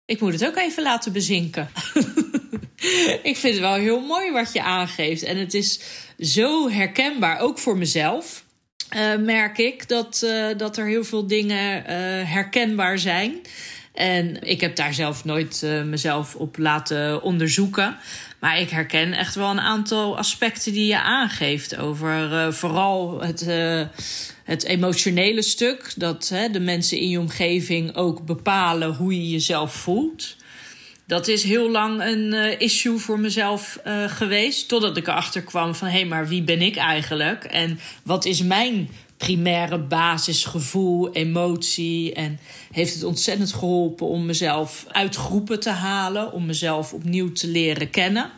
Ik moet het ook even laten bezinken. (laughs) ik vind het wel heel mooi wat je aangeeft. En het is zo herkenbaar, ook voor mezelf. Uh, merk ik dat, uh, dat er heel veel dingen uh, herkenbaar zijn. En ik heb daar zelf nooit mezelf op laten onderzoeken. Maar ik herken echt wel een aantal aspecten die je aangeeft. Over vooral het, het emotionele stuk. Dat de mensen in je omgeving ook bepalen hoe je jezelf voelt. Dat is heel lang een issue voor mezelf geweest. Totdat ik erachter kwam van... hé, hey, maar wie ben ik eigenlijk? En wat is mijn primaire basisgevoel, emotie? En heeft het ontzettend geholpen om mezelf uit groepen te halen... om mezelf opnieuw te leren kennen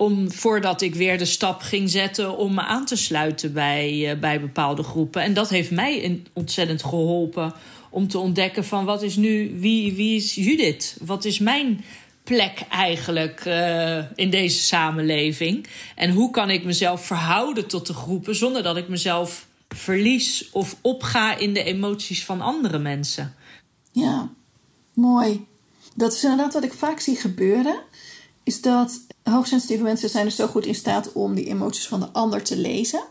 om voordat ik weer de stap ging zetten om me aan te sluiten bij, uh, bij bepaalde groepen. En dat heeft mij ontzettend geholpen om te ontdekken van wat is nu, wie, wie is Judith? Wat is mijn plek eigenlijk uh, in deze samenleving? En hoe kan ik mezelf verhouden tot de groepen zonder dat ik mezelf verlies of opga in de emoties van andere mensen? Ja, mooi. Dat is inderdaad wat ik vaak zie gebeuren. Is dat hoogsensitieve mensen zijn er zo goed in staat om die emoties van de ander te lezen.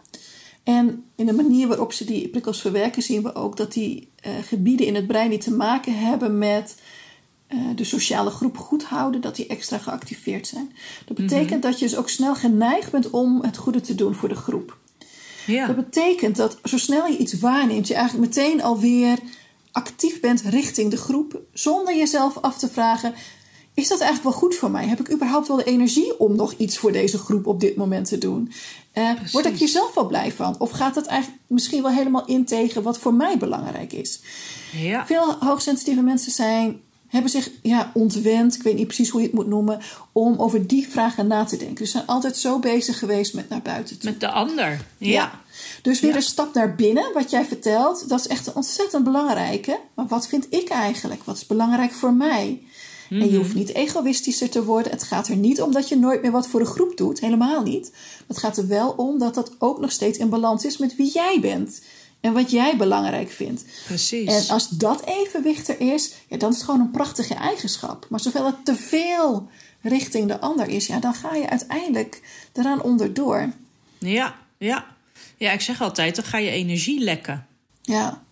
En in de manier waarop ze die prikkels verwerken, zien we ook dat die uh, gebieden in het brein die te maken hebben met uh, de sociale groep goed houden, dat die extra geactiveerd zijn. Dat mhm. betekent dat je dus ook snel geneigd bent om het goede te doen voor de groep. Ja. Dat betekent dat zo snel je iets waarneemt, je eigenlijk meteen alweer actief bent richting de groep, zonder jezelf af te vragen: is dat eigenlijk wel goed voor mij? Heb ik überhaupt wel de energie om nog iets voor deze groep op dit moment te doen? Uh, word ik hier zelf wel blij van? Of gaat dat eigenlijk misschien wel helemaal in tegen wat voor mij belangrijk is? Ja. Veel hoogsensitieve mensen zijn, hebben zich ja, ontwend, ik weet niet precies hoe je het moet noemen, om over die vragen na te denken. Dus ze zijn altijd zo bezig geweest met naar buiten toe. Met de ander, ja. Dus weer een stap naar binnen, wat jij vertelt, dat is echt een ontzettend belangrijke. Maar wat vind ik eigenlijk? Wat is belangrijk voor mij? En je hoeft mhm. niet egoïstischer te worden. Het gaat er niet om dat je nooit meer wat voor de groep doet. Helemaal niet. Het gaat er wel om dat dat ook nog steeds in balans is met wie jij bent. En wat jij belangrijk vindt. Precies. En als dat evenwicht er is, ja, dan is het gewoon een prachtige eigenschap. Maar zoveel het te veel richting de ander is, ja, dan ga je uiteindelijk eraan onderdoor. Ja, ja. Ja, ik zeg altijd, dan ga je energie lekken. Ja.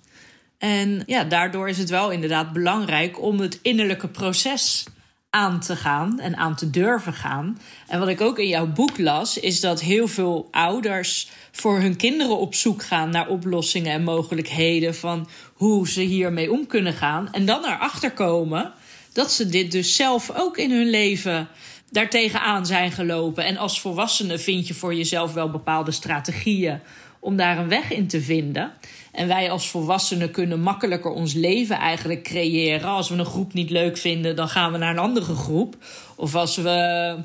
En ja, daardoor is het wel inderdaad belangrijk om het innerlijke proces aan te gaan en aan te durven gaan. En wat ik ook in jouw boek las, is dat heel veel ouders voor hun kinderen op zoek gaan naar oplossingen en mogelijkheden van hoe ze hiermee om kunnen gaan. En dan erachter komen dat ze dit dus zelf ook in hun leven daartegen aan zijn gelopen. En als volwassene vind je voor jezelf wel bepaalde strategieën om daar een weg in te vinden. En wij als volwassenen kunnen makkelijker ons leven eigenlijk creëren. Als we een groep niet leuk vinden, dan gaan we naar een andere groep. Of als we,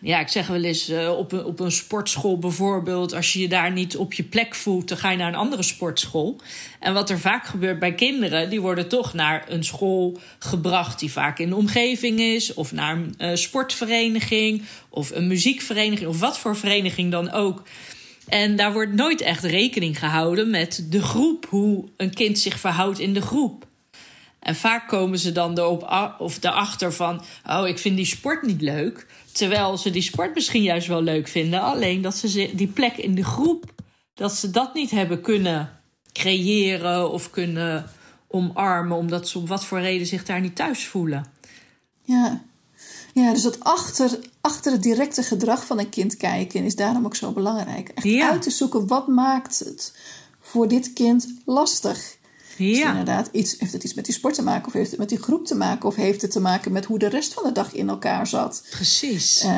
ja, ik zeg wel eens, eh, op een, op een sportschool bijvoorbeeld, als je je daar niet op je plek voelt, dan ga je naar een andere sportschool. En wat er vaak gebeurt bij kinderen, die worden toch naar een school gebracht die vaak in de omgeving is, of naar een uh, sportvereniging, of een muziekvereniging, of wat voor vereniging dan ook. En daar wordt nooit echt rekening gehouden met de groep, hoe een kind zich verhoudt in de groep. En vaak komen ze dan erop of erachter van: oh, ik vind die sport niet leuk. Terwijl ze die sport misschien juist wel leuk vinden. Alleen dat ze die plek in de groep, dat ze dat niet hebben kunnen creëren of kunnen omarmen, omdat ze om wat voor reden zich daar niet thuis voelen. Ja, ja dus dat achter, achter het directe gedrag van een kind kijken is daarom ook zo belangrijk. Echt uit te zoeken wat maakt het voor dit kind lastig. Ja. inderdaad iets, heeft het iets met die sport te maken, of heeft het met die groep te maken, of heeft het te maken met hoe de rest van de dag in elkaar zat? Precies. Uh,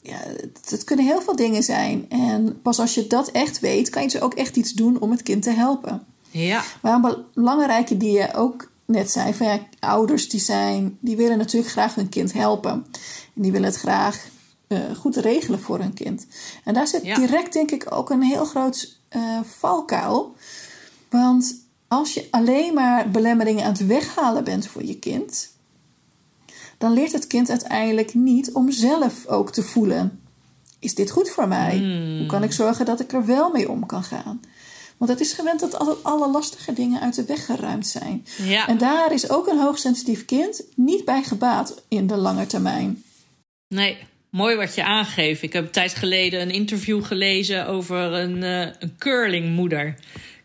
ja, het, het, kunnen heel veel dingen zijn. En pas als je dat echt weet, kan je dus ook echt iets doen om het kind te helpen. Ja. Maar een belangrijke die je ook net zei, van ja, ouders die zijn, die willen natuurlijk graag hun kind helpen. En die willen het graag uh, goed regelen voor hun kind. En daar zit direct denk ik ook een heel groot uh, valkuil. Want als je alleen maar belemmeringen aan het weghalen bent voor je kind, dan leert het kind uiteindelijk niet om zelf ook te voelen: is dit goed voor mij? Hmm. Hoe kan ik zorgen dat ik er wel mee om kan gaan? Want het is gewend dat altijd alle lastige dingen uit de weg geruimd zijn. Ja. En daar is ook een hoogsensitief kind niet bij gebaat in de lange termijn. Nee, mooi wat je aangeeft. Ik heb een tijd geleden een interview gelezen over een, uh, een curlingmoeder.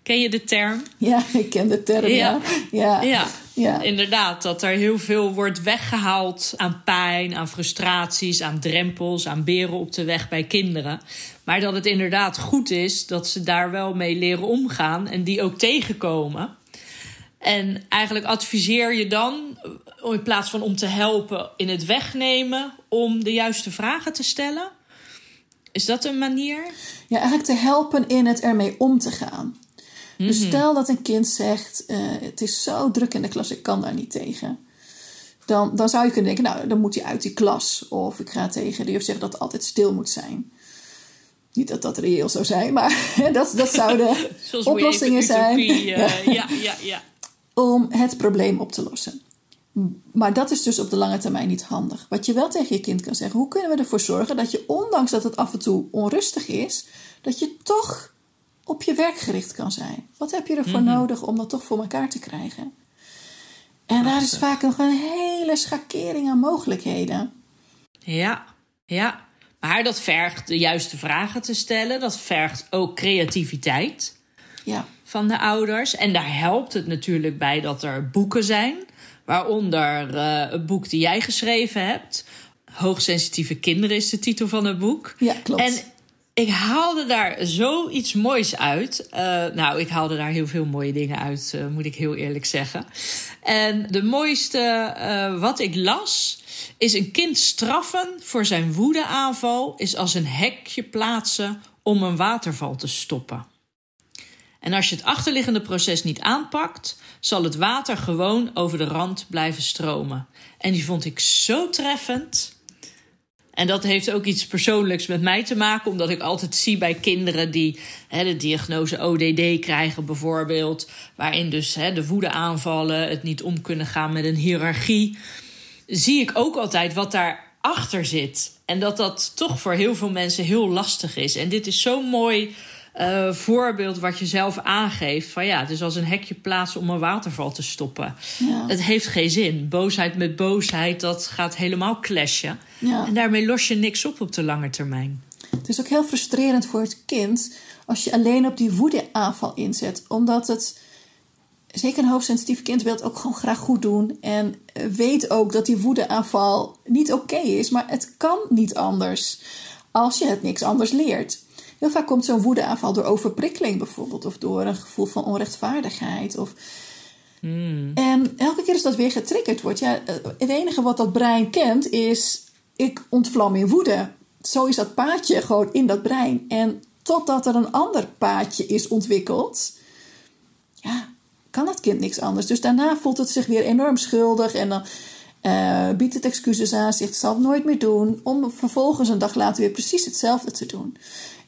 Ken je de term? Ja, ik ken de term. Ja. Ja. ja. ja. inderdaad. Dat er heel veel wordt weggehaald aan pijn, aan frustraties, aan drempels, aan beren op de weg bij kinderen. Maar dat het inderdaad goed is dat ze daar wel mee leren omgaan en die ook tegenkomen. En eigenlijk adviseer je dan, in plaats van om te helpen in het wegnemen, om de juiste vragen te stellen? Is dat een manier? Ja, eigenlijk te helpen in het ermee om te gaan. Dus mhm. stel dat een kind zegt: uh, Het is zo druk in de klas, ik kan daar niet tegen. Dan, dan zou je kunnen denken: Nou, dan moet hij uit die klas. Of ik ga tegen de juf zeggen dat het altijd stil moet zijn. Niet dat dat reëel zou zijn, maar (laughs) dat, dat zouden (laughs) oplossingen zijn. Uh, (laughs) ja, ja, ja. Om het probleem op te lossen. Maar dat is dus op de lange termijn niet handig. Wat je wel tegen je kind kan zeggen: hoe kunnen we ervoor zorgen dat je, ondanks dat het af en toe onrustig is, dat je toch op je werk gericht kan zijn. Wat heb je ervoor mhm. nodig om dat toch voor elkaar te krijgen? En daar is vaak nog een hele schakering aan mogelijkheden. Ja, ja. Maar dat vergt de juiste vragen te stellen. Dat vergt ook creativiteit ja. van de ouders. En daar helpt het natuurlijk bij dat er boeken zijn. Waaronder uh, het boek die jij geschreven hebt. Hoogsensitieve kinderen is de titel van het boek. Ja, klopt. En ik haalde daar zoiets moois uit. Uh, nou, ik haalde daar heel veel mooie dingen uit, uh, moet ik heel eerlijk zeggen. En de mooiste uh, wat ik las, is een kind straffen voor zijn woedeaanval is als een hekje plaatsen om een waterval te stoppen. En als je het achterliggende proces niet aanpakt, zal het water gewoon over de rand blijven stromen. En die vond ik zo treffend. En dat heeft ook iets persoonlijks met mij te maken, omdat ik altijd zie bij kinderen die hè, de diagnose ODD krijgen, bijvoorbeeld, waarin dus hè, de woede aanvallen, het niet om kunnen gaan met een hiërarchie, zie ik ook altijd wat daarachter zit. En dat dat toch voor heel veel mensen heel lastig is. En dit is zo'n mooi uh, voorbeeld wat je zelf aangeeft. Van ja, het is als een hekje plaatsen om een waterval te stoppen. Ja. Het heeft geen zin. Boosheid met boosheid, dat gaat helemaal clashen. Ja. En daarmee los je niks op op de lange termijn. Het is ook heel frustrerend voor het kind als je alleen op die woedeaanval inzet. Omdat het, zeker een hoogsensitief kind, wil het ook gewoon graag goed doen. En weet ook dat die woedeaanval niet oké is. Maar het kan niet anders als je het niks anders leert. Heel vaak komt zo'n woedeaanval door overprikkeling bijvoorbeeld, of door een gevoel van onrechtvaardigheid. Of... Hmm. En elke keer als dat weer getriggerd wordt, ja, het enige wat dat brein kent is: ik ontvlam in woede. Zo is dat paadje gewoon in dat brein. En totdat er een ander paadje is ontwikkeld, ja, kan dat kind niks anders. Dus daarna voelt het zich weer enorm schuldig en dan uh, biedt het excuses aan, zegt zal het nooit meer doen, om vervolgens een dag later weer precies hetzelfde te doen.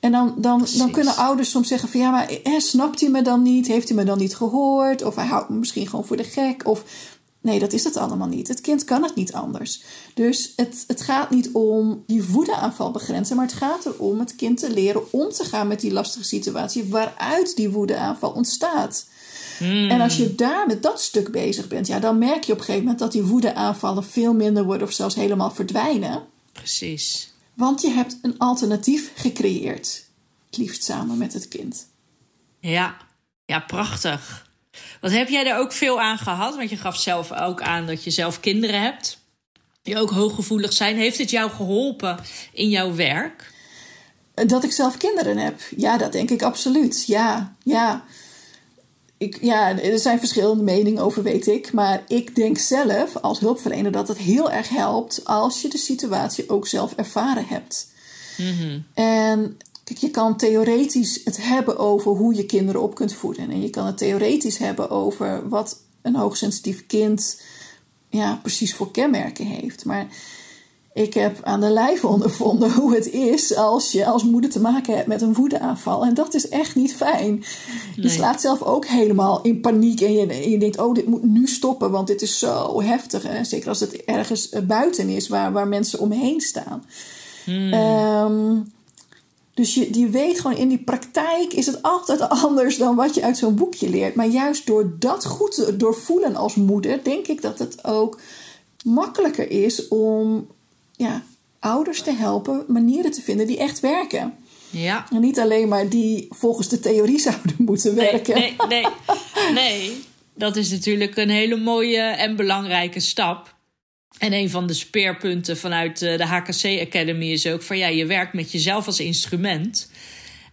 En dan, dan, dan kunnen ouders soms zeggen van ja, maar eh, snapt hij me dan niet? Heeft hij me dan niet gehoord? Of hij houdt me misschien gewoon voor de gek? Of nee, dat is het allemaal niet. Het kind kan het niet anders. Dus het, het gaat niet om die woedeaanval begrenzen, maar het gaat erom het kind te leren om te gaan met die lastige situatie waaruit die woedeaanval ontstaat. En als je daar met dat stuk bezig bent, ja, dan merk je op een gegeven moment dat die woedeaanvallen veel minder worden of zelfs helemaal verdwijnen. Precies. Want je hebt een alternatief gecreëerd. Het liefst samen met het kind. Ja, ja, prachtig. Wat heb jij er ook veel aan gehad? Want je gaf zelf ook aan dat je zelf kinderen hebt. Die ook hooggevoelig zijn. Heeft het jou geholpen in jouw werk? Dat ik zelf kinderen heb. Ja, dat denk ik absoluut. Ja, ja. Ik, ja, er zijn verschillende meningen over, weet ik. Maar ik denk zelf als hulpverlener dat het heel erg helpt als je de situatie ook zelf ervaren hebt. En kijk, je kan theoretisch het hebben over hoe je kinderen op kunt voeden. En je kan het theoretisch hebben over wat een hoogsensitief kind ja, precies voor kenmerken heeft. Maar ik heb aan de lijf ondervonden hoe het is als je als moeder te maken hebt met een woedeaanval. En dat is echt niet fijn. Je slaat zelf ook helemaal in paniek en je, en je denkt, oh, dit moet nu stoppen, want dit is zo heftig. Hè? Zeker als het ergens buiten is waar, waar mensen omheen staan. Ehm, dus je, je weet gewoon in die praktijk is het altijd anders dan wat je uit zo'n boekje leert. Maar juist door dat goed te doorvoelen als moeder, denk ik dat het ook makkelijker is om ja, ouders te helpen manieren te vinden die echt werken. Ja. En niet alleen maar die volgens de theorie (laughs) zouden moeten werken. Nee, nee, nee. nee. Dat is natuurlijk een hele mooie en belangrijke stap. En een van de speerpunten vanuit eh, de HKC Academy is ook van ja, je werkt met jezelf als instrument.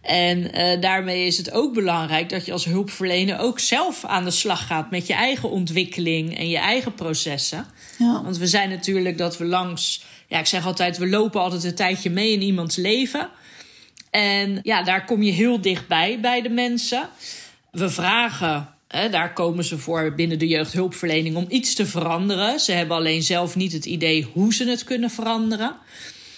En uh, daarmee is het ook belangrijk dat je als hulpverlener ook zelf aan de slag gaat met je eigen ontwikkeling en je eigen processen. Ja. Want we zijn natuurlijk dat we langs, ja, ik zeg altijd, we lopen altijd een tijdje mee in iemands leven. En ja, daar kom je heel dichtbij bij de mensen. We vragen Hè, daar komen ze voor binnen de jeugdhulpverlening om iets te veranderen. Ze hebben alleen zelf niet het idee hoe ze het kunnen veranderen.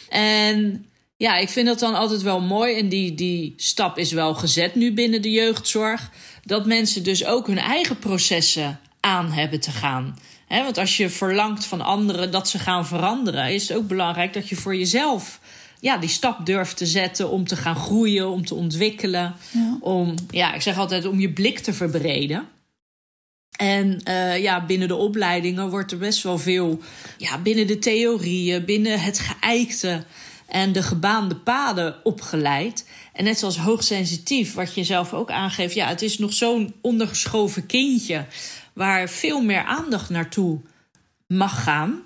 En ja, ik vind dat dan altijd wel mooi. En die, die stap is wel gezet nu binnen de jeugdzorg. Dat mensen dus ook hun eigen processen aan hebben te gaan. Want als je verlangt van anderen dat ze gaan veranderen, is het ook belangrijk dat je voor jezelf ja, die stap durft te zetten om te gaan groeien, om te ontwikkelen. Ja. Om, ja, ik zeg altijd om je blik te verbreden. En uh, ja, binnen de opleidingen wordt er best wel veel, ja, binnen de theorieën, binnen het geëikte en de gebaande paden opgeleid. En net zoals hoogsensitief, wat je zelf ook aangeeft, ja, het is nog zo'n ondergeschoven kindje waar veel meer aandacht naartoe mag gaan.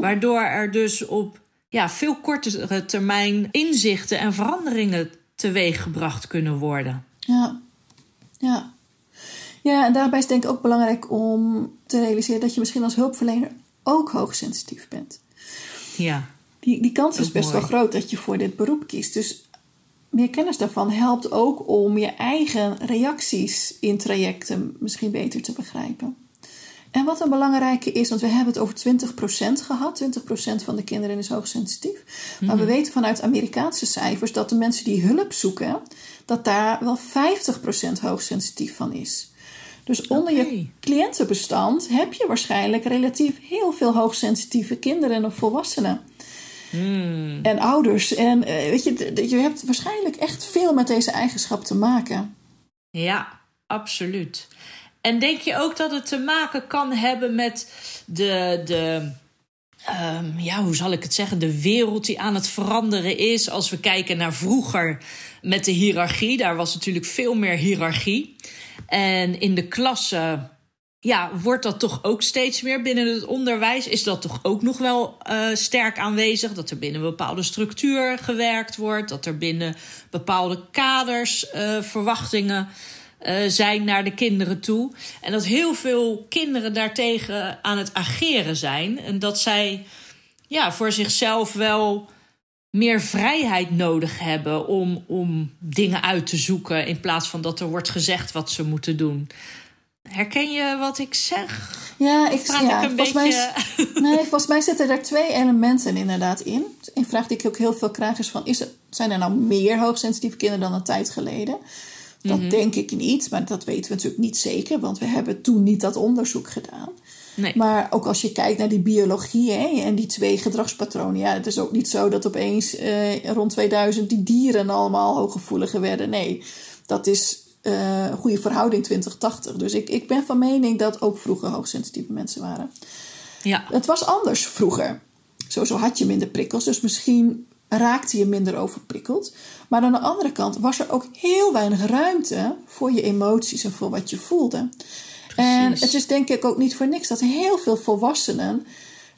Waardoor er dus op ja, veel kortere termijn inzichten en veranderingen teweeggebracht kunnen worden. Ja, ja. Ja, en daarbij is het denk ik ook belangrijk om te realiseren dat je misschien als hulpverlener ook hoogsensitief bent. Ja. Die, die kans is best mooi. wel groot dat je voor dit beroep kiest. Dus meer kennis daarvan helpt ook om je eigen reacties in trajecten misschien beter te begrijpen. En wat een belangrijke is, want we hebben het over 20% gehad. 20% van de kinderen is hoogsensitief. Maar we weten vanuit Amerikaanse cijfers dat de mensen die hulp zoeken, dat daar wel 50% hoogsensitief van is. Dus onder je cliëntenbestand heb je waarschijnlijk relatief heel veel hoogsensitieve kinderen of volwassenen. En ouders. En eh, weet je, je hebt waarschijnlijk echt veel met deze eigenschap te maken. Ja, absoluut. En denk je ook dat het te maken kan hebben met de, de ehm, ja, hoe zal ik het zeggen, de wereld die aan het veranderen is. Als we kijken naar vroeger met de hiërarchie, daar was natuurlijk veel meer hiërarchie. En in de klassen, ja, wordt dat toch ook steeds meer binnen het onderwijs? Is dat toch ook nog wel eh, sterk aanwezig? Dat er binnen een bepaalde structuur gewerkt wordt, dat er binnen bepaalde kaders eh, verwachtingen eh, zijn naar de kinderen toe. En dat heel veel kinderen daartegen aan het ageren zijn. En dat zij ja, voor zichzelf wel meer vrijheid nodig hebben om, om dingen uit te zoeken. In plaats van dat er wordt gezegd wat ze moeten doen. Herken je wat ik zeg? Ja, ik, Praat ja, ik een volgens, mij, beetje. is- nee, volgens mij zitten er twee elementen inderdaad in. Een vraag die ik ook heel veel krijg is van... Is het, zijn er nou meer hoogsensitieve kinderen dan een tijd geleden? Dat Mhm. denk ik niet, maar dat weten we natuurlijk niet zeker... want we hebben toen niet dat onderzoek gedaan. Nee. Maar ook als je kijkt naar die biologie hè, en die twee gedragspatronen... ja, het is ook niet zo dat opeens eh, rond 2000 die dieren allemaal hooggevoeliger werden. Nee, dat is uh, goede verhouding 2080. Dus ik, ik ben van mening dat ook vroeger hoogsensitieve mensen waren. Ja. Het was anders vroeger. Sowieso had je minder prikkels, dus misschien raakte je minder overprikkeld. Maar aan de andere kant was er ook heel weinig ruimte voor je emoties en voor wat je voelde. En het is denk ik ook niet voor niks dat heel veel volwassenen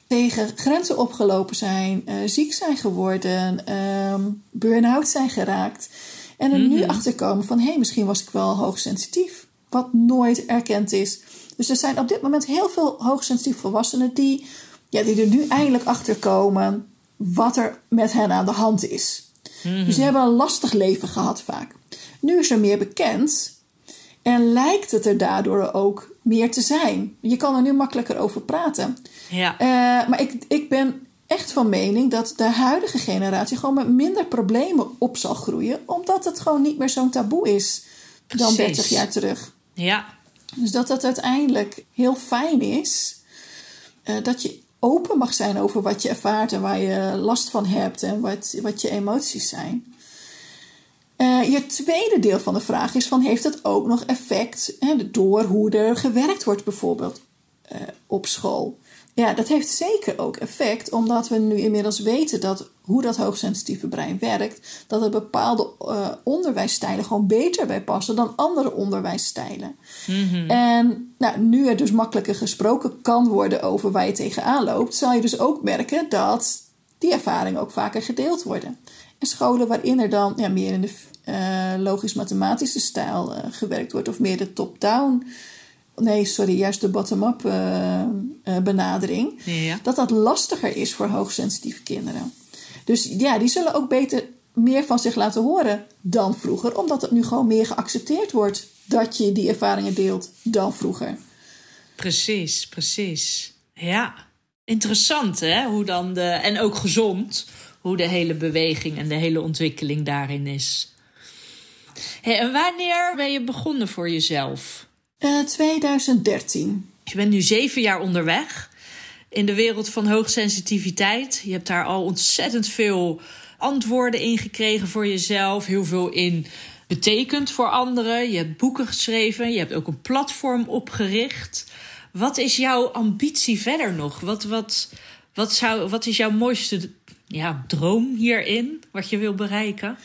tegen grenzen opgelopen zijn, uh, ziek zijn geworden, um, burn-out zijn geraakt. En er nu mhm. achter komen van hé, hey, misschien was ik wel hoogsensitief. Wat nooit erkend is. Dus er zijn op dit moment heel veel hoogsensitief volwassenen die, ja, die er nu eindelijk achter komen wat er met hen aan de hand is. Mhm. Dus die hebben een lastig leven gehad vaak. Nu is er meer bekend en lijkt het er daardoor ook meer te zijn. Je kan er nu makkelijker over praten. Ja. Uh, maar ik, ik ben echt van mening dat de huidige generatie gewoon met minder problemen op zal groeien, omdat het gewoon niet meer zo'n taboe is dan 30 jaar terug. Ja. Dus dat het uiteindelijk heel fijn is uh, dat je open mag zijn over wat je ervaart en waar je last van hebt en wat, wat je emoties zijn. Uh, je tweede deel van de vraag is van heeft het ook nog effect hè, door hoe er gewerkt wordt bijvoorbeeld uh, op school? Ja, dat heeft zeker ook effect, omdat we nu inmiddels weten dat hoe dat hoogsensitieve brein werkt, dat er bepaalde uh, onderwijsstijlen gewoon beter bij passen dan andere onderwijsstijlen. Mm-hmm. En nou, nu er dus makkelijker gesproken kan worden over waar je tegenaan loopt, zal je dus ook merken dat die ervaringen ook vaker gedeeld worden. En scholen waarin er dan ja, meer in de uh, logisch-mathematische stijl uh, gewerkt wordt, of meer de top-down nee, sorry, juist de bottom-up uh, uh, benadering, ja. dat dat lastiger is voor hoogsensitieve kinderen. Dus ja, die zullen ook beter meer van zich laten horen dan vroeger, omdat het nu gewoon meer geaccepteerd wordt dat je die ervaringen deelt dan vroeger. Precies, precies. Ja, interessant hè, hoe dan de, en ook gezond, hoe de hele beweging en de hele ontwikkeling daarin is. Hey, en wanneer ben je begonnen voor jezelf? 2013. Eh, je bent nu zeven jaar onderweg in de wereld van hoogsensitiviteit. Je hebt daar al ontzettend veel antwoorden in gekregen voor jezelf. Heel veel in betekend voor anderen. Je hebt boeken geschreven. Je hebt ook een platform opgericht. Wat is jouw ambitie verder nog? Wat, wat, wat, zou, wat is jouw mooiste ja, droom hierin? Wat je wil bereiken?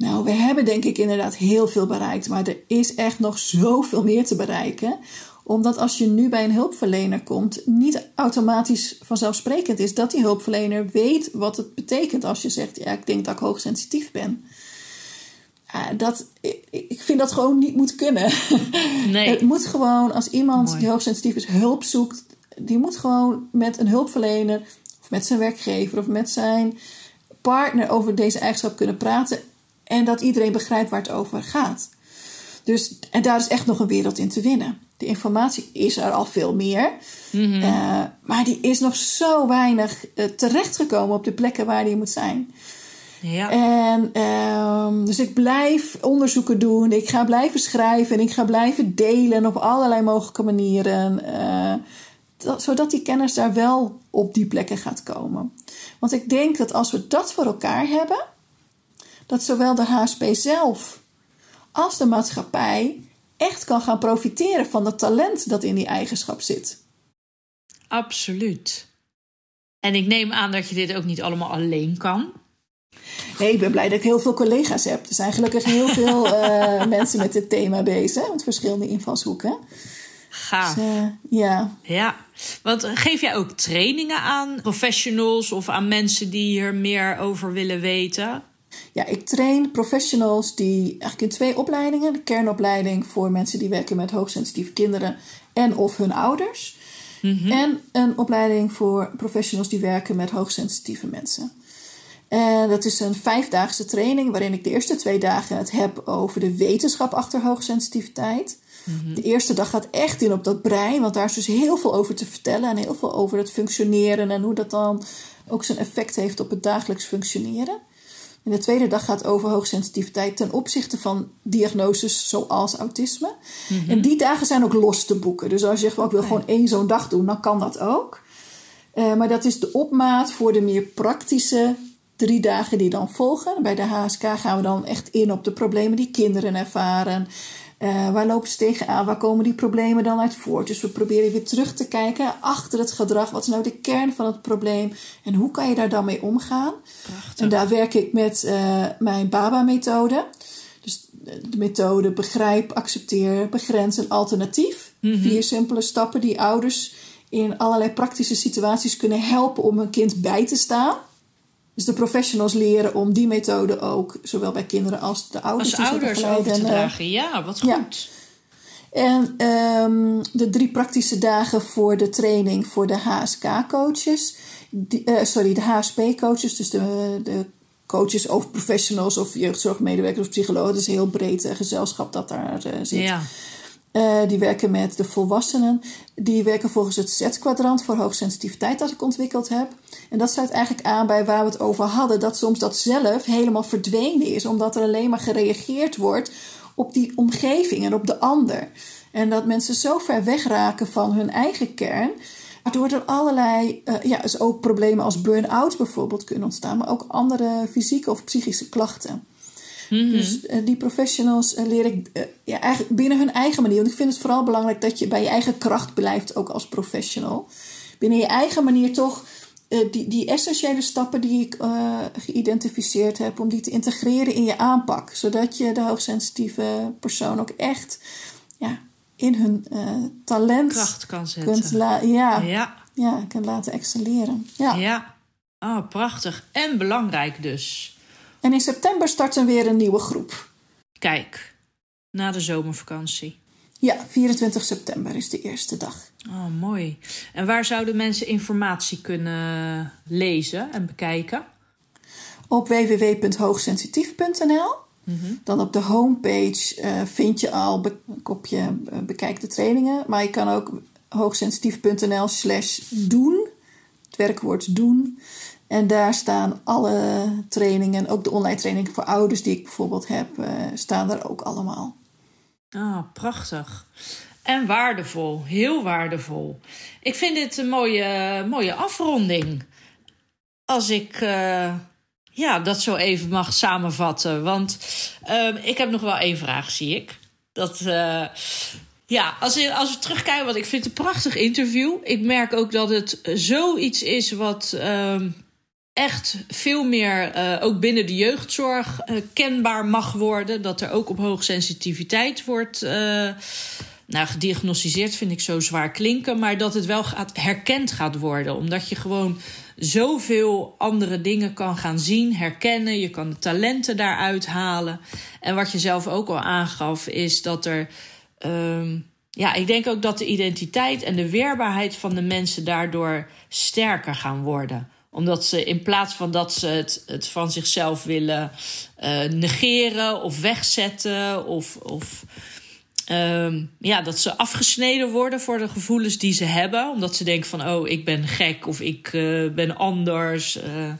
Nou, we hebben denk ik inderdaad heel veel bereikt, maar er is echt nog zoveel meer te bereiken. Omdat als je nu bij een hulpverlener komt, niet automatisch vanzelfsprekend is dat die hulpverlener weet wat het betekent als je zegt: Ja, ik denk dat ik hoogsensitief ben. dat, ik vind dat gewoon niet moet kunnen. (laughs) Nee. Het moet gewoon, als iemand die hoogsensitief is, hulp zoekt, die moet gewoon met een hulpverlener, of met zijn werkgever, of met zijn partner over deze eigenschap kunnen praten en dat iedereen begrijpt waar het over gaat. Dus, en daar is echt nog een wereld in te winnen. De informatie is er al veel meer. Mm uh, maar die is nog zo weinig uh, terechtgekomen op de plekken waar die moet zijn. Ja. En uh, dus ik blijf onderzoeken doen. Ik ga blijven schrijven. En ik ga blijven delen op allerlei mogelijke manieren. Dat, zodat die kennis daar wel op die plekken gaat komen. Want ik denk dat als we dat voor elkaar hebben dat zowel de HSP zelf als de maatschappij echt kan gaan profiteren van het talent dat in die eigenschap zit. Absoluut. En ik neem aan dat je dit ook niet allemaal alleen kan. Nee, ik ben blij dat ik heel veel collega's heb. Er zijn gelukkig heel (laughs) veel uh, mensen met dit thema bezig, met verschillende invalshoeken. Gaaf. Dus, uh, ja. Ja, want geef jij ook trainingen aan professionals of aan mensen die hier meer over willen weten? Ja, ik train professionals die eigenlijk in twee opleidingen. De kernopleiding voor mensen die werken met hoogsensitieve kinderen en of hun ouders. Mhm. En een opleiding voor professionals die werken met hoogsensitieve mensen. En dat is een vijfdaagse training waarin ik de eerste twee dagen het heb over de wetenschap achter hoogsensitiviteit. Mhm. De eerste dag gaat echt in op dat brein, want daar is dus heel veel over te vertellen en heel veel over het functioneren en hoe dat dan ook zijn effect heeft op het dagelijks functioneren. En de tweede dag gaat over hoogsensitiviteit ten opzichte van diagnoses zoals autisme. Mhm. En die dagen zijn ook los te boeken. Dus als je zegt, ik wil gewoon één zo'n dag doen, dan kan dat ook. Uh, maar dat is de opmaat voor de meer praktische drie dagen die dan volgen. Bij de HSK gaan we dan echt in op de problemen die kinderen ervaren. Uh, waar lopen ze tegenaan? Waar komen die problemen dan uit voort? Dus we proberen weer terug te kijken achter het gedrag. Wat is nou de kern van het probleem? En hoe kan je daar dan mee omgaan? Prachtig. En daar werk ik met uh, mijn BABA-methode. Dus de methode begrijp, accepteer, begrens en alternatief. Mm Vier simpele stappen die ouders in allerlei praktische situaties kunnen helpen om hun kind bij te staan. Dus de professionals leren om die methode ook, zowel bij kinderen als de ouders, als ouders over te eh, dragen. Ja, wat goed. En um, de drie praktische dagen voor de training voor de HSK-coaches. Uh, sorry, de HSP-coaches, dus de, de coaches of professionals of jeugdzorgmedewerkers of psychologen. Dat is een heel breed uh, gezelschap dat daar uh, zit. Ja. Uh, die werken met de volwassenen. Die werken volgens het Z-kwadrant voor hoogsensitiviteit dat ik ontwikkeld heb. En dat sluit eigenlijk aan bij waar we het over hadden. Dat soms dat zelf helemaal verdwenen is. Omdat er alleen maar gereageerd wordt op die omgeving en op de ander. En dat mensen zo ver wegraken van hun eigen kern. Waardoor er allerlei, uh, ja, dus ook problemen als burn-out bijvoorbeeld kunnen ontstaan. Maar ook andere fysieke of psychische klachten. Mhm. Dus uh, die professionals uh, leer ik uh, ja, eigenlijk binnen hun eigen manier. Want ik vind het vooral belangrijk dat je bij je eigen kracht blijft, ook als professional. Binnen je eigen manier toch die, die essentiële stappen die ik geïdentificeerd heb, om die te integreren in je aanpak. Zodat je de hoogsensitieve persoon ook echt ja, in hun talent kracht kan zetten. Kunt ja, ja. Ja, kunt laten excelleren. Ja. ja. Oh, prachtig. En belangrijk dus. En in september starten weer een nieuwe groep. Kijk, na de zomervakantie. Ja, 24 september is de eerste dag. Oh, mooi. En waar zouden mensen informatie kunnen lezen en bekijken? Op www.hoogsensitief.nl. Mhm. Dan op de homepage uh, vind je al een kopje uh, bekijk de trainingen. Maar je kan ook hoogsensitief.nl slash doen. Het werkwoord doen. En daar staan alle trainingen, ook de online training voor ouders die ik bijvoorbeeld heb, uh, staan er ook allemaal. Ah, prachtig. En waardevol, heel waardevol. Ik vind dit een mooie, mooie afronding. Als ik uh, ja, dat zo even mag samenvatten. Want uh, ik heb nog wel één vraag, zie ik. Dat, uh, ja, als, als we terugkijken, want ik vind het een prachtig interview. Ik merk ook dat het zoiets is wat ehm, echt veel meer, uh, ook binnen de jeugdzorg, uh, kenbaar mag worden. Dat er ook op hoogsensitiviteit wordt uh, nou, gediagnosticeerd, vind ik zo zwaar klinken. Maar dat het wel gaat, herkend gaat worden. Omdat je gewoon zoveel andere dingen kan gaan zien, herkennen. Je kan de talenten daaruit halen. En wat je zelf ook al aangaf, is dat er. Uh, ja, ik denk ook dat de identiteit en de weerbaarheid van de mensen daardoor sterker gaan worden omdat ze in plaats van dat ze het, het van zichzelf willen uh, negeren of wegzetten of, of uh, ja, dat ze afgesneden worden voor de gevoelens die ze hebben. Omdat ze denken van oh, ik ben gek of ik uh, ben anders. Uh,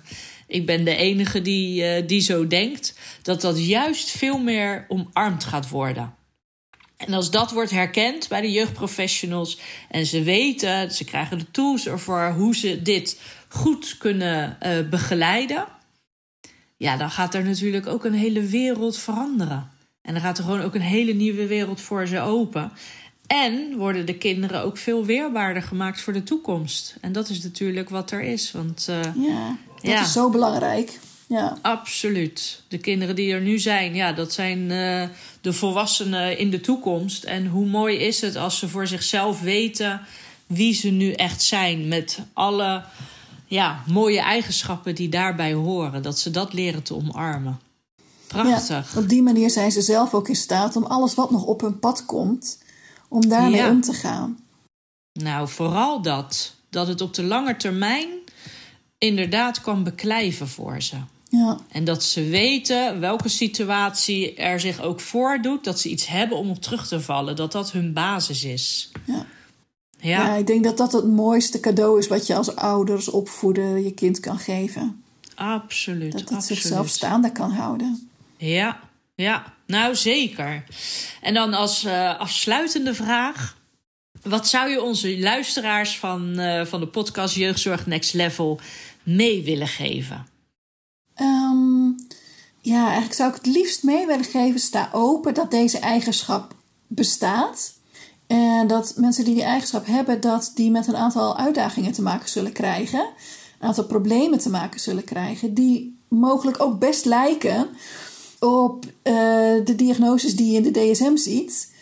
ik ben de enige die, die zo denkt. Dat dat juist veel meer omarmd gaat worden. En als dat wordt herkend bij de jeugdprofessionals en ze weten, ze krijgen de tools ervoor hoe ze dit goed kunnen uh, begeleiden, ja, dan gaat er natuurlijk ook een hele wereld veranderen. En dan gaat er gewoon ook een hele nieuwe wereld voor ze open. En worden de kinderen ook veel weerbaarder gemaakt voor de toekomst. En dat is natuurlijk wat er is. Want, uh, ja, dat is zo belangrijk. Ja. Absoluut. De kinderen die er nu zijn, ja, dat zijn uh, de volwassenen in de toekomst. En hoe mooi is het als ze voor zichzelf weten wie ze nu echt zijn. Met alle ja, mooie eigenschappen die daarbij horen. Dat ze dat leren te omarmen. Prachtig. op die manier zijn ze zelf ook in staat om alles wat nog op hun pad komt, om daarmee om te gaan. Nou, vooral dat. Dat het op de lange termijn inderdaad kan beklijven voor ze. Ja. En dat ze weten welke situatie er zich ook voordoet, dat ze iets hebben om op terug te vallen, dat dat hun basis is. Ja. Ja. ja, ik denk dat dat het mooiste cadeau is wat je als ouders opvoeden je kind kan geven. Absoluut. Dat het absoluut. zichzelf staande kan houden. Ja, ja, nou zeker. En dan als uh, afsluitende vraag. Wat zou je onze luisteraars van, uh, van de podcast Jeugdzorg Next Level mee willen geven? Um, ja, eigenlijk zou ik het liefst mee willen geven. Sta open dat deze eigenschap bestaat. En dat mensen die die eigenschap hebben, dat die met een aantal uitdagingen te maken zullen krijgen. Een aantal problemen te maken zullen krijgen. Die mogelijk ook best lijken op uh, de diagnoses die je in de DSM ziet.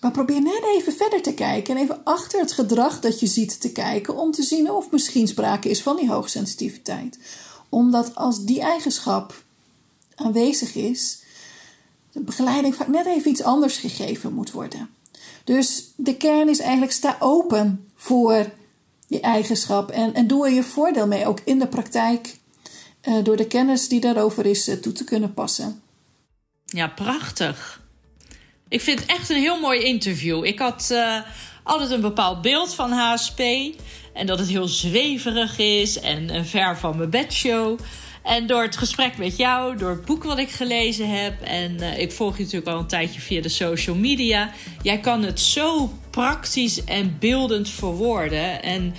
Maar probeer net even verder te kijken en even achter het gedrag dat je ziet te kijken om te zien of misschien sprake is van die hoogsensitiviteit. Omdat als die eigenschap aanwezig is, de begeleiding vaak net even iets anders gegeven moet worden. Dus de kern is eigenlijk sta open voor die eigenschap en, en doe er je voordeel mee, ook in de praktijk, uh, door de kennis die daarover is uh, toe te kunnen passen. Ja, prachtig. Ik vind het echt een heel mooi interview. Ik had uh, altijd een bepaald beeld van HSP. En dat het heel zweverig is en uh, ver van mijn bedshow. En door het gesprek met jou, door het boek wat ik gelezen heb. En uh, ik volg je natuurlijk al een tijdje via de social media. Jij kan het zo praktisch en beeldend verwoorden. En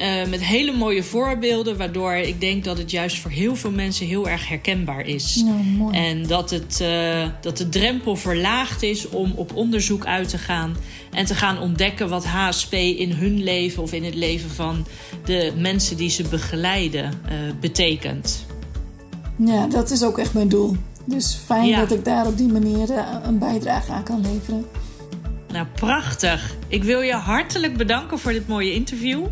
uh, met hele mooie voorbeelden, waardoor ik denk dat het juist voor heel veel mensen heel erg herkenbaar is. Mooi. En dat, het, uh, dat de drempel verlaagd is om op onderzoek uit te gaan en te gaan ontdekken wat HSP in hun leven of in het leven van de mensen die ze begeleiden uh, betekent. Ja, dat is ook echt mijn doel. Dus fijn ja. dat ik daar op die manier een bijdrage aan kan leveren. Nou, prachtig. Ik wil je hartelijk bedanken voor dit mooie interview.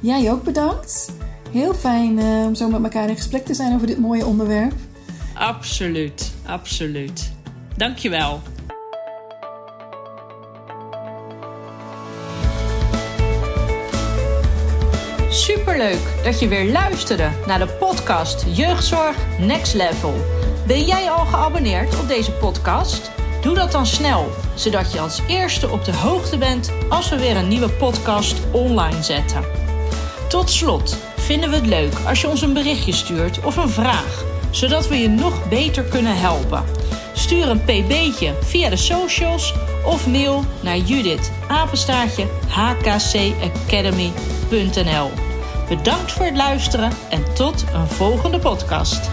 Jij ook bedankt. Heel fijn uh, om zo met elkaar in gesprek te zijn over dit mooie onderwerp. Absoluut, absoluut. Dankjewel. Superleuk dat je weer luisterde naar de podcast Jeugdzorg Next Level. Ben jij al geabonneerd op deze podcast? Doe dat dan snel, zodat je als eerste op de hoogte bent als we weer een nieuwe podcast online zetten. Tot slot vinden we het leuk als je ons een berichtje stuurt of een vraag, zodat we je nog beter kunnen helpen. Stuur een pb'tje via de socials of mail naar Judith hkcacademy.nl. Bedankt voor het luisteren en tot een volgende podcast.